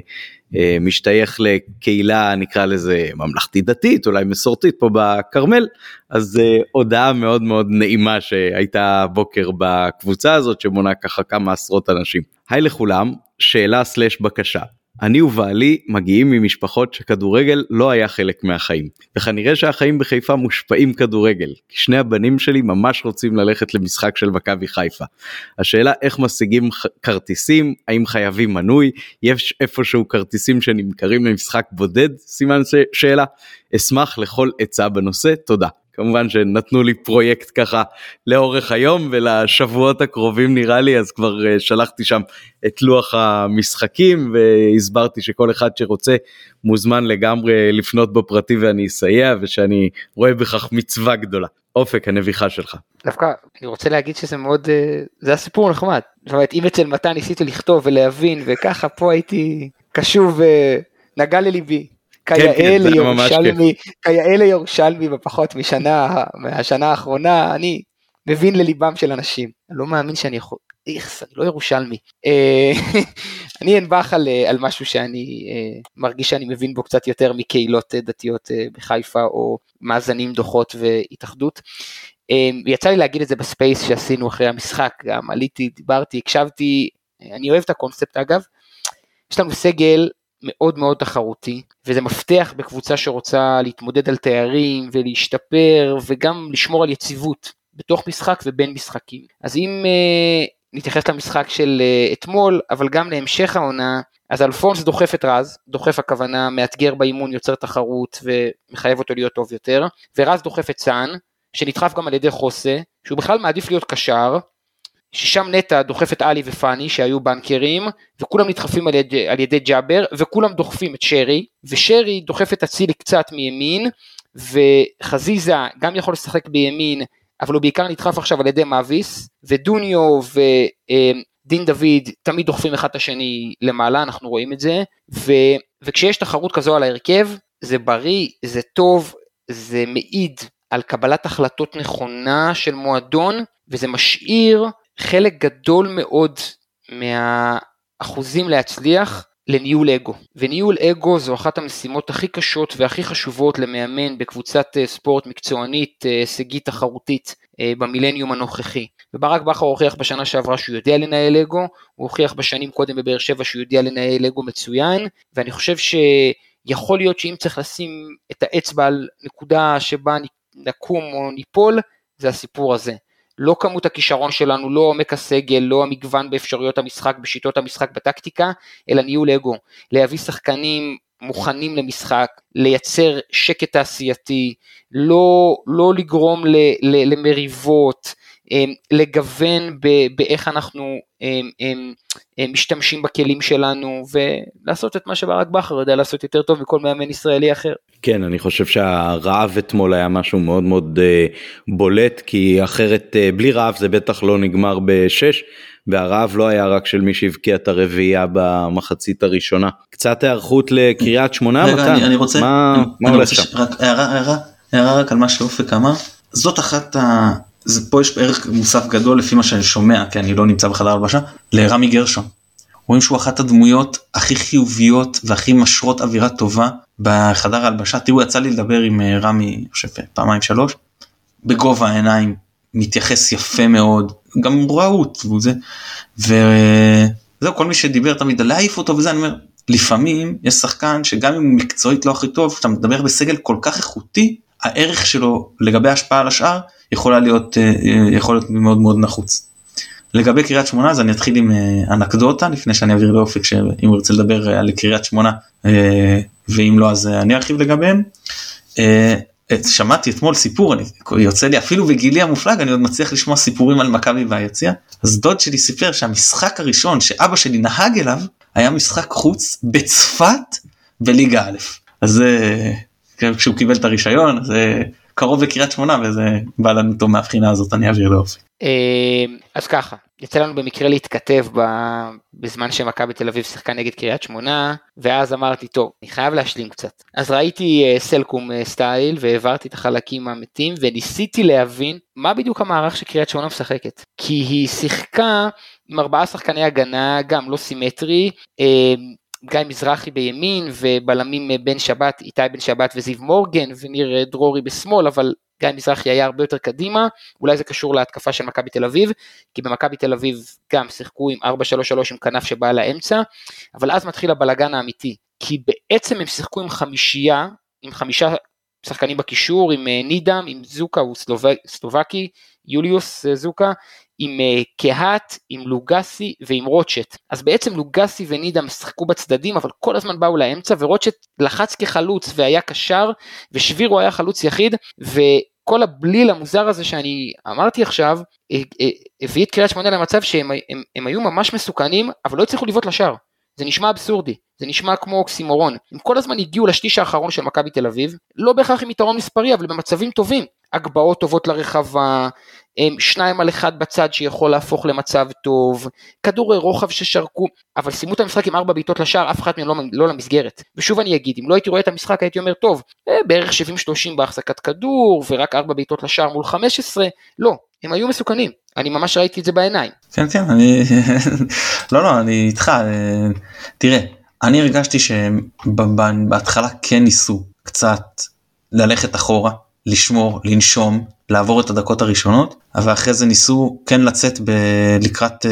משתייך לקהילה נקרא לזה ממלכתית דתית אולי מסורתית פה בכרמל אז אה, הודעה מאוד מאוד נעימה שהייתה בוקר בקבוצה הזאת שמונה ככה כמה עשרות אנשים. היי לכולם שאלה סלש בקשה אני ובעלי מגיעים ממשפחות שכדורגל לא היה חלק מהחיים וכנראה שהחיים בחיפה מושפעים כדורגל כי שני הבנים שלי ממש רוצים ללכת למשחק של מכבי חיפה. השאלה איך משיגים כרטיסים האם חייבים מנוי יש איפשהו כרטיסים שנמכרים למשחק בודד סימן שאלה אשמח לכל עצה בנושא תודה. כמובן שנתנו לי פרויקט ככה לאורך היום ולשבועות הקרובים נראה לי אז כבר אה, שלחתי שם את לוח המשחקים והסברתי שכל אחד שרוצה מוזמן לגמרי לפנות בפרטי ואני אסייע ושאני רואה בכך מצווה גדולה. אופק הנביכה שלך. דווקא אני רוצה להגיד שזה מאוד אה, זה הסיפור נחמד. זאת אומרת אם אצל מתן ניסיתי לכתוב ולהבין וככה פה הייתי קשוב ונגע לליבי. כיאה כן, כן, לירושלמי, כיאה לירושלמי בפחות משנה, מהשנה האחרונה, אני מבין לליבם של אנשים. אני לא מאמין שאני יכול, איכס, אני לא ירושלמי. אה, אני אנבח על, אה, על משהו שאני אה, מרגיש שאני מבין בו קצת יותר מקהילות דתיות בחיפה, או מאזנים דוחות והתאחדות. יצא לי להגיד את זה ב Space שעשינו אחרי המשחק, גם עליתי, דיברתי, הקשבתי, אני אוהב את הקונספט אגב. יש לנו סגל מאוד מאוד תחרותי, וזה מפתח בקבוצה שרוצה להתמודד על תארים ולהשתפר וגם לשמור על יציבות בתוך משחק ובין משחקים. אז אם uh, נתייחס למשחק של uh, אתמול, אבל גם להמשך העונה, אז אלפונס דוחף את רז, דוחף הכוונה מאתגר באימון, יוצר תחרות ומחייב אותו להיות טוב יותר, ורז דוחף את סאן, שנדחף גם על ידי חוסה, שהוא בכלל מעדיף להיות קשר, ששם נטע דוחף את עלי ופאני שהיו בנקרים וכולם נדחפים על ידי, על ידי ג'אבר וכולם דוחפים את שרי ושרי דוחף את אצילי קצת מימין וחזיזה גם יכול לשחק בימין אבל הוא בעיקר נדחף עכשיו על ידי מאביס ודוניו ודין דוד תמיד דוחפים אחד את השני למעלה אנחנו רואים את זה ו, וכשיש תחרות כזו על ההרכב זה בריא זה טוב זה מעיד על קבלת החלטות נכונה של מועדון וזה משאיר חלק גדול מאוד מהאחוזים להצליח לניהול אגו. וניהול אגו זו אחת המשימות הכי קשות והכי חשובות למאמן בקבוצת אה, ספורט מקצוענית, אה, הישגית תחרותית אה, במילניום הנוכחי. וברק בכר הוכיח בשנה שעברה שהוא יודע לנהל אגו, הוא הוכיח בשנים קודם בבאר שבע שהוא יודע לנהל אגו מצוין, ואני חושב שיכול להיות שאם צריך לשים את האצבע על נקודה שבה נקום או ניפול, זה הסיפור הזה. לא כמות הכישרון שלנו, לא עומק הסגל, לא המגוון באפשרויות המשחק, בשיטות המשחק, בטקטיקה, אלא ניהול אגו. להביא שחקנים מוכנים למשחק, לייצר שקט תעשייתי, לא, לא לגרום ל, ל, למריבות, אמ, לגוון באיך אנחנו אמ, אמ, משתמשים בכלים שלנו ולעשות את מה שברק בכר יודע לעשות יותר טוב מכל מאמן ישראלי אחר. כן אני חושב שהרעב אתמול היה משהו מאוד מאוד אה, בולט כי אחרת אה, בלי רעב זה בטח לא נגמר בשש והרעב לא היה רק של מי שהבקיע את הרביעייה במחצית הראשונה. קצת היערכות לקריית שמונה רגע, מתן, אני, אני רוצה, מה, אני, מה אני הולך שם? רק הערה, הערה, הערה רק על מה שאופק אמר, זאת אחת ה... זה, פה יש ערך מוסף גדול לפי מה שאני שומע כי אני לא נמצא בחדר הלבשה לרמי גרשון. רואים שהוא אחת הדמויות הכי חיוביות והכי משרות אווירה טובה בחדר ההלבשה תראו יצא לי לדבר עם אה, רמי אני חושב פעמיים שלוש. בגובה העיניים מתייחס יפה מאוד גם רהוט וזה. וזהו כל מי שדיבר תמיד להעיף אותו וזה אני אומר לפעמים יש שחקן שגם אם הוא מקצועית לא הכי טוב אתה מדבר בסגל כל כך איכותי הערך שלו לגבי השפעה על השאר יכולה להיות אה, יכול להיות מאוד מאוד נחוץ. לגבי קריית שמונה אז אני אתחיל עם אה, אנקדוטה לפני שאני אעביר לאופק שאם הוא ירצה לדבר על קריית שמונה ואם לא אז אני ארחיב לגביהם. שמעתי אתמול סיפור אני יוצא לי אפילו בגילי המופלג אני עוד מצליח לשמוע סיפורים על מכבי והיציע אז דוד שלי סיפר שהמשחק הראשון שאבא שלי נהג אליו היה משחק חוץ בצפת בליגה א' אז כשהוא קיבל את הרישיון זה קרוב לקריית שמונה וזה בא לנו טוב מהבחינה הזאת אני אעביר לאופי. אמ, אז ככה, יצא לנו במקרה להתכתב בזמן שמכבי תל אביב שיחקה נגד קריית שמונה, ואז אמרתי, טוב, אני חייב להשלים קצת. אז ראיתי אה, סלקום אה, סטייל, והעברתי את החלקים המתים, וניסיתי להבין מה בדיוק המערך שקריית שמונה משחקת. כי היא שיחקה עם ארבעה שחקני הגנה, גם לא סימטרי, אמ, גיא מזרחי בימין ובלמים אה, בן שבת, איתי בן שבת וזיו מורגן וניר דרורי בשמאל, אבל גיא מזרחי היה הרבה יותר קדימה, אולי זה קשור להתקפה של מכבי תל אביב, כי במכבי תל אביב גם שיחקו עם 4-3-3 עם כנף שבאה לאמצע, אבל אז מתחיל הבלגן האמיתי, כי בעצם הם שיחקו עם חמישייה, עם חמישה שחקנים בקישור, עם אה, נידם, עם זוקה, הוא סלובקי, יוליוס אה, זוקה, עם אה, קהת, עם לוגסי ועם רוטשט. אז בעצם לוגסי ונידם שיחקו בצדדים, אבל כל הזמן באו לאמצע, ורוטשט לחץ כחלוץ והיה קשר, ושבירו היה חלוץ יחיד, וכל הבליל המוזר הזה שאני אמרתי עכשיו, הביא את קריית שמונה למצב שהם הם, הם היו ממש מסוכנים, אבל לא הצליחו לבעוט לשער. זה נשמע אבסורדי, זה נשמע כמו אוקסימורון. הם כל הזמן הגיעו לשליש האחרון של מכבי תל אביב, לא בהכרח עם יתרון מספרי, אבל במצבים טובים. הגבהות טובות לרחבה, שניים על אחד בצד שיכול להפוך למצב טוב, כדורי רוחב ששרקו, אבל סיימו את המשחק עם ארבע בעיטות לשער, אף אחת מהן לא, לא למסגרת. ושוב אני אגיד, אם לא הייתי רואה את המשחק הייתי אומר, טוב, אה, בערך 70-30 בהחזקת כדור, ורק ארבע בעיטות לשער מול 15, לא, הם היו מסוכנים, אני ממש ראיתי את זה בעיניים. כן כן, אני, לא לא, אני איתך, אה, תראה, אני הרגשתי שבהתחלה כן ניסו קצת ללכת אחורה, לשמור, לנשום, לעבור את הדקות הראשונות, אבל אחרי זה ניסו כן לצאת ב- לקראת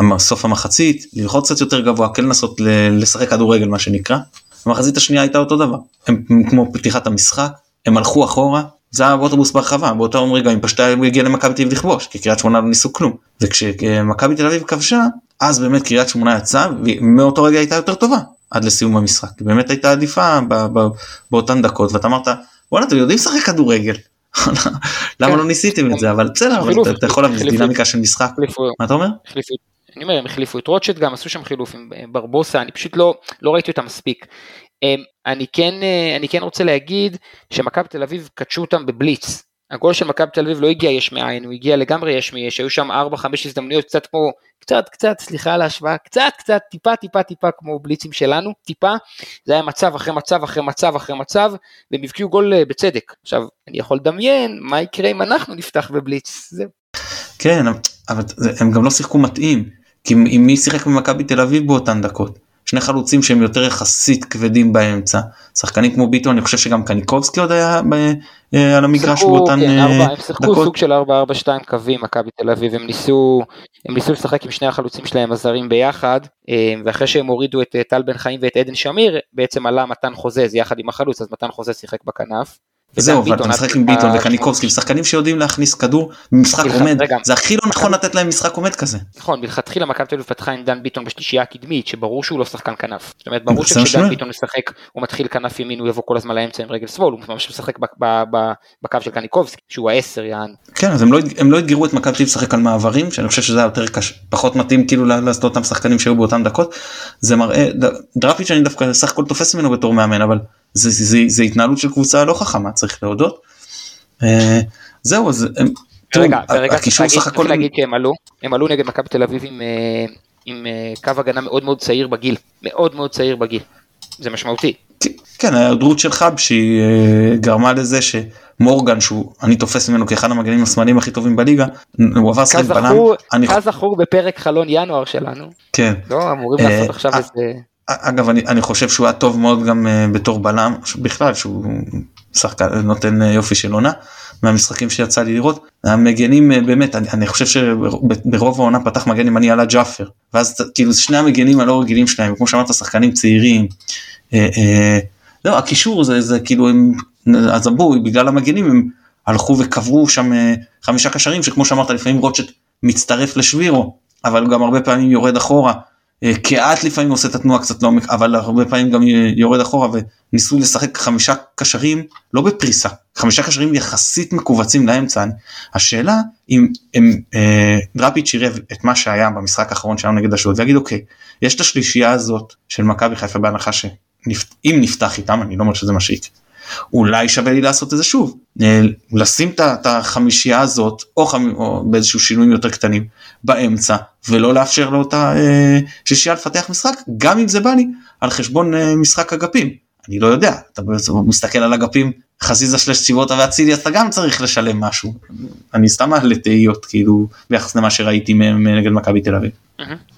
uh, סוף המחצית, ללחוץ קצת יותר גבוה, כן לנסות לשחק כדורגל מה שנקרא. המחצית השנייה הייתה אותו דבר, הם, הם כמו פתיחת המשחק, הם הלכו אחורה, זה היה באוטובוס ברחבה, באותו רגע אם פשטה הוא הגיע למכבי תל אביב לכבוש, כי קריית שמונה לא ניסו כלום. וכשמכבי תל אביב כבשה, אז באמת קריית שמונה יצאה, ומאותו רגע הייתה יותר טובה עד לסיום המשחק. באמת הייתה עדיפה באותן דקות, ואתה אמרת, וואלה אתם יודעים לשחק כדורגל. למה כן. לא ניסיתם את זה אבל בסדר אתה יכול להביא דינמיקה של משחק מה אתה אומר? אני אומר הם החליפו את רוטשט גם עשו שם חילוף עם אה, ברבוסה אני פשוט לא לא ראיתי אותם מספיק. אמ, אני כן אה, אני כן רוצה להגיד שמכבי תל אביב קדשו אותם בבליץ הגול של מכבי תל אביב לא הגיע יש מאין, הוא הגיע לגמרי יש מיש, היו שם 4-5 הזדמנויות קצת כמו, קצת קצת, סליחה על ההשוואה, קצת קצת, טיפה טיפה טיפה כמו בליצים שלנו, טיפה, זה היה מצב אחרי מצב אחרי מצב אחרי מצב, והם הבקיעו גול אה, בצדק. עכשיו, אני יכול לדמיין מה יקרה אם אנחנו נפתח בבליץ, זהו. כן, אבל הם גם לא שיחקו מתאים, כי אם מי שיחק במכבי תל אביב באותן דקות? שני חלוצים שהם יותר יחסית כבדים באמצע. שחקנים כמו ביטון אני חושב שגם קניקובסקי עוד היה ב, אה, על המגרש באותן כן, אה, ארבע, הם שיחקו סוג של 4-4-2 קווים מכבי תל אביב. הם ניסו הם ניסו לשחק עם שני החלוצים שלהם הזרים ביחד אה, ואחרי שהם הורידו את טל בן חיים ואת עדן שמיר בעצם עלה מתן חוזז יחד עם החלוץ אז מתן חוזז שיחק בכנף. זהו, אתה משחק עם ביטון וקניקובסקי, שחקנים שיודעים להכניס כדור במשחק עומד, זה הכי לא נכון לתת להם משחק עומד כזה. נכון, מלכתחילה מכבי תל אביב פתחה עם דן ביטון בשלישייה הקדמית, שברור שהוא לא שחקן כנף. זאת אומרת, ברור שכשדן ביטון משחק, הוא מתחיל כנף ימין, הוא יבוא כל הזמן לאמצע עם רגל שמאל, הוא ממש משחק בקו של קניקובסקי, שהוא העשר יען. כן, אז הם לא אתגרו את מכבי תל לשחק על מעברים, שאני חושב שזה היה יותר קשה, פחות מתאים כאילו לעשות אותם שחקנים שהיו באותם דקות. זה מראה, דראפיץ' אני דווקא סך הכל תופס ממנו בתור מאמן, אבל זה, זה, זה, זה התנהלות של קבוצה לא חכמה צריך להודות. אה, זהו אז רגע, רגע הקישור סך הכל להגיד שהם עלו הם עלו נגד מכבי תל אביב עם, אה, עם אה, קו הגנה מאוד מאוד צעיר בגיל מאוד מאוד צעיר בגיל זה משמעותי. כן ההיעדרות של חב שהיא גרמה לזה שמורגן שהוא אני תופס ממנו כאחד המגנים השמאליים הכי טובים בליגה הוא עבר שחק בלם. כזכור בפרק חלון ינואר שלנו. כן. לא אמורים לעשות עכשיו איזה. אגב אני, אני חושב שהוא היה טוב מאוד גם uh, בתור בלם בכלל שהוא שחקן נותן uh, יופי של עונה מהמשחקים שיצא לי לראות המגנים uh, באמת אני, אני חושב שברוב העונה פתח מגן ימני על הג'אפר ואז כאילו שני המגנים הלא רגילים שלהם כמו שאמרת שחקנים צעירים. Uh, לא הקישור זה זה כאילו הם אז אמרו בגלל המגנים הם הלכו וקברו שם חמישה קשרים שכמו שאמרת לפעמים רוטשט מצטרף לשבירו אבל גם הרבה פעמים יורד אחורה. קהת לפעמים עושה את התנועה קצת לעומק אבל הרבה פעמים גם יורד אחורה וניסו לשחק חמישה קשרים לא בפריסה חמישה קשרים יחסית מכווצים לאמצע. השאלה אם הם אה, דראפיץ' יראה את מה שהיה במשחק האחרון שלנו נגד אשדוד ויגיד אוקיי יש את השלישייה הזאת של מכבי חיפה בהנחה שאם נפתח איתם אני לא אומר שזה מה שיקרה אולי שווה לי לעשות את זה שוב. אה, לשים את החמישייה הזאת או, חמ... או באיזשהו שינויים יותר קטנים באמצע ולא לאפשר לאותה אה, שישייה לפתח משחק גם אם זה בא לי על חשבון אה, משחק אגפים. אני לא יודע אתה מסתכל על אגפים חזיזה שלש ציבוטה ואצילי אתה גם צריך לשלם משהו. אני סתם מעלה תהיות כאילו ביחס למה שראיתי מהם נגד מכבי תל אביב.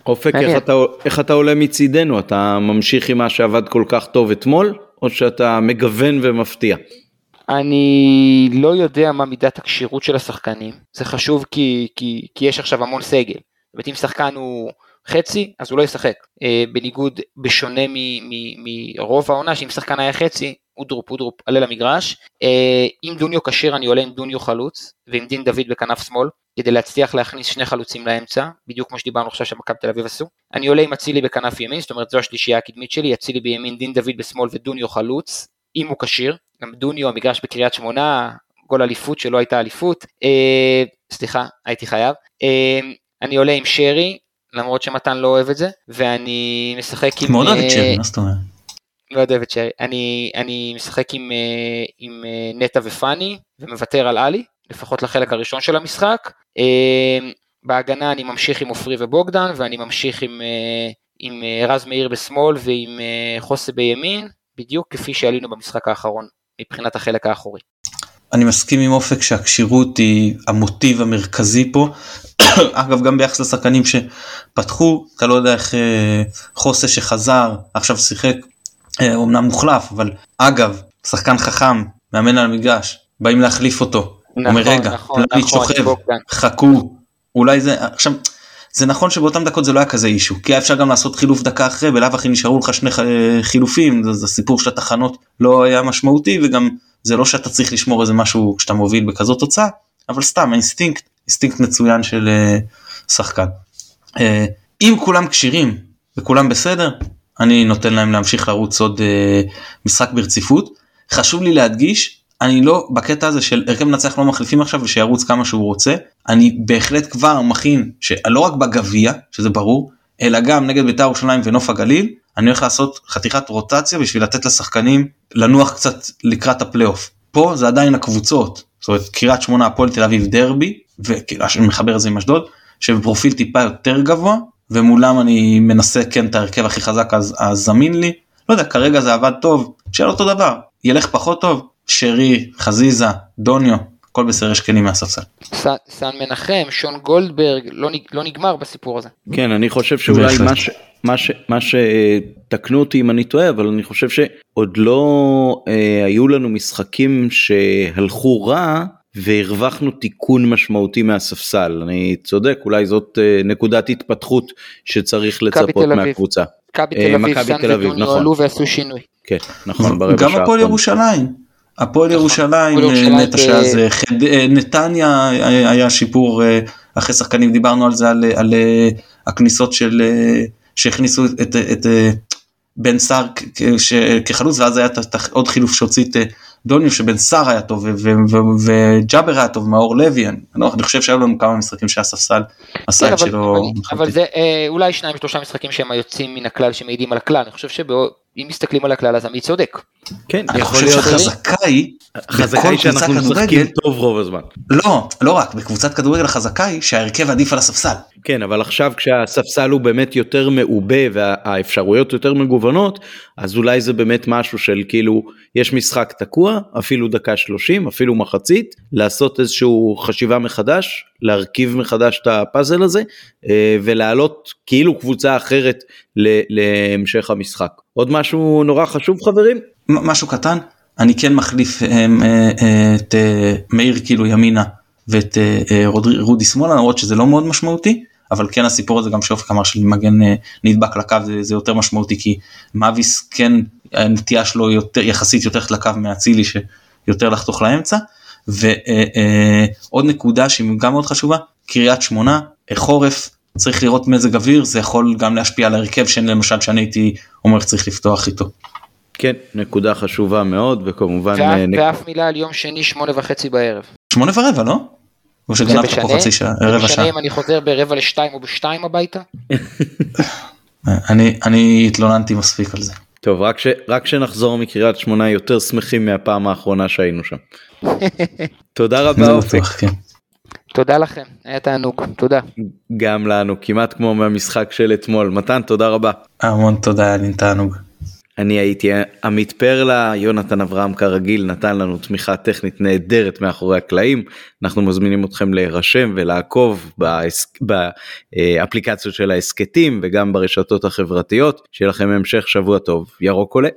אופק איך אתה, איך אתה עולה מצידנו? אתה ממשיך עם מה שעבד כל כך טוב אתמול או שאתה מגוון ומפתיע. אני לא יודע מה מידת הכשירות של השחקנים זה חשוב כי, כי, כי יש עכשיו המון סגל. זאת אומרת אם שחקן הוא חצי אז הוא לא ישחק אה, בניגוד בשונה מרוב העונה שאם שחקן היה חצי אודרופ אודרופ עלה למגרש אה, אם דוניו כשיר אני עולה עם דוניו חלוץ ועם דין דוד בכנף שמאל כדי להצליח להכניס שני חלוצים לאמצע בדיוק כמו שדיברנו עכשיו שמכבי תל אביב עשו אני עולה עם אצילי בכנף ימין זאת אומרת זו השלישייה הקדמית שלי אצילי בימין דין דוד בשמאל ודוניו חלוץ אם הוא כשיר גם דוניו המגרש בקריית שמונה גול אליפות שלא הייתה אליפות אה, סליחה הייתי חייב אה, אני עולה עם שרי למרות שמתן לא אוהב את זה, ואני משחק עם... מאוד אוהב את שרי, מה זאת אומרת? לא אוהב את שרי. אני, אני משחק עם, אה, עם אה, נטע ופאני, ומוותר על עלי, לפחות לחלק הראשון של המשחק. אה, בהגנה אני ממשיך עם עופרי ובוגדן, ואני ממשיך עם, עם רז מאיר בשמאל ועם חוסה בימין, בדיוק כפי שעלינו במשחק האחרון, מבחינת החלק האחורי. אני מסכים עם אופק שהכשירות היא המוטיב המרכזי פה. אגב גם ביחס לשחקנים שפתחו אתה לא יודע איך אה, חוסה שחזר עכשיו שיחק אומנם אה, מוחלף אבל אגב שחקן חכם מאמן על המגרש באים להחליף אותו. נכון, אומר רגע, נכון, נכון, שוכב, חכו, אולי זה עכשיו זה נכון שבאותם דקות זה לא היה כזה issue כי היה אפשר גם לעשות חילוף דקה אחרי בלאו הכי נשארו לך שני חילופים זה, זה סיפור של התחנות לא היה משמעותי וגם זה לא שאתה צריך לשמור איזה משהו כשאתה מוביל בכזאת תוצאה אבל סתם אינסטינקט אינסטינקט מצוין של אה, שחקן. אה, אם כולם כשירים וכולם בסדר אני נותן להם להמשיך לרוץ עוד uh, משחק ברציפות חשוב לי להדגיש אני לא בקטע הזה של הרכב מנצח לא מחליפים עכשיו ושירוץ כמה שהוא רוצה אני בהחלט כבר מכין שלא רק בגביע שזה ברור אלא גם נגד בית"ר ירושלים ונוף הגליל אני הולך לעשות חתיכת רוטציה בשביל לתת לשחקנים לנוח קצת לקראת הפלייאוף. פה זה עדיין הקבוצות, זאת אומרת קריית שמונה הפועל תל אביב דרבי, ואני מחבר את זה עם אשדוד, שבפרופיל טיפה יותר גבוה, ומולם אני מנסה כן את ההרכב הכי חזק אז, אז זמין לי. לא יודע, כרגע זה עבד טוב, שיהיה אותו דבר, ילך פחות טוב, שרי, חזיזה, דוניו, הכל בסדר יש כנים מהספסל. סן מנחם, שון גולדברג, לא, לא נגמר בסיפור הזה. כן, אני חושב שאולי מה, ש, מה, ש, מה שתקנו אותי אם אני טועה, אבל אני חושב שעוד לא אה, היו לנו משחקים שהלכו רע. והרווחנו תיקון משמעותי מהספסל אני צודק אולי זאת אה, נקודת התפתחות שצריך לצפות מהקבוצה. מכבי תל אביב, סן נכון. עלו ועשו שינוי. כן, נכון, ברבע שעה. גם הפועל ירושלים. הפועל נכון. ירושלים, אה, נטע שאז, אה, נתניה היה שיפור אחרי שחקנים דיברנו על זה על, על הכניסות של שהכניסו את, את בן סער כחלוץ ואז היה עוד חילוף שהוציא את דוניו שבן סער היה טוב וג'אבר היה טוב מאור לוי אני, לא, אני חושב שהיו לנו כמה משחקים שהספסל עשה כן, את שלו. אבל זה אה, אולי שניים שלושה משחקים שהם היוצאים מן הכלל שמעידים על הכלל אני חושב שאם מסתכלים על הכלל אז עמית צודק. כן, אני חושב שהחזקה היא, חזקה היא שאנחנו משחקים טוב רוב הזמן. לא, לא רק, בקבוצת כדורגל החזקה היא שההרכב עדיף על הספסל. כן, אבל עכשיו כשהספסל הוא באמת יותר מעובה והאפשרויות יותר מגוונות, אז אולי זה באמת משהו של כאילו, יש משחק תקוע, אפילו דקה 30, אפילו מחצית, לעשות איזשהו חשיבה מחדש, להרכיב מחדש את הפאזל הזה, אה, ולהעלות כאילו קבוצה אחרת להמשך המשחק. עוד משהו נורא חשוב חברים? משהו קטן, אני כן מחליף אה, אה, את מאיר כאילו ימינה ואת רודי שמאלה למרות שזה לא מאוד משמעותי. אבל כן הסיפור הזה גם שאופק אמר של מגן אה, נדבק לקו זה, זה יותר משמעותי כי מאביס כן הנטייה שלו יותר יחסית יותר לקו מאצילי שיותר לחתוך לאמצע ועוד אה, אה, נקודה שהיא גם מאוד חשובה קריית שמונה חורף צריך לראות מזג אוויר זה יכול גם להשפיע על ההרכב שאני למשל שאני הייתי אומר צריך לפתוח איתו. כן נקודה חשובה מאוד וכמובן ואף, נק... ואף מילה על יום שני שמונה וחצי בערב. שמונה ורבע לא? או שגנבת פה חצי שעה, רבע שעה. זה משנה אם אני חוזר ברבע לשתיים או בשתיים הביתה? אני, אני התלוננתי מספיק על זה. טוב רק ש... רק שנחזור מקריית שמונה יותר שמחים מהפעם האחרונה שהיינו שם. תודה רבה זה אופק. בטוח, כן. תודה לכם, היה תענוג, תודה. גם לנו כמעט כמו מהמשחק של אתמול מתן תודה רבה. המון תודה היה לי תענוג. אני הייתי עמית פרלה, יונתן אברהם כרגיל נתן לנו תמיכה טכנית נהדרת מאחורי הקלעים. אנחנו מזמינים אתכם להירשם ולעקוב באס... באפליקציות של ההסכתים וגם ברשתות החברתיות. שיהיה לכם המשך שבוע טוב. ירוק עולה.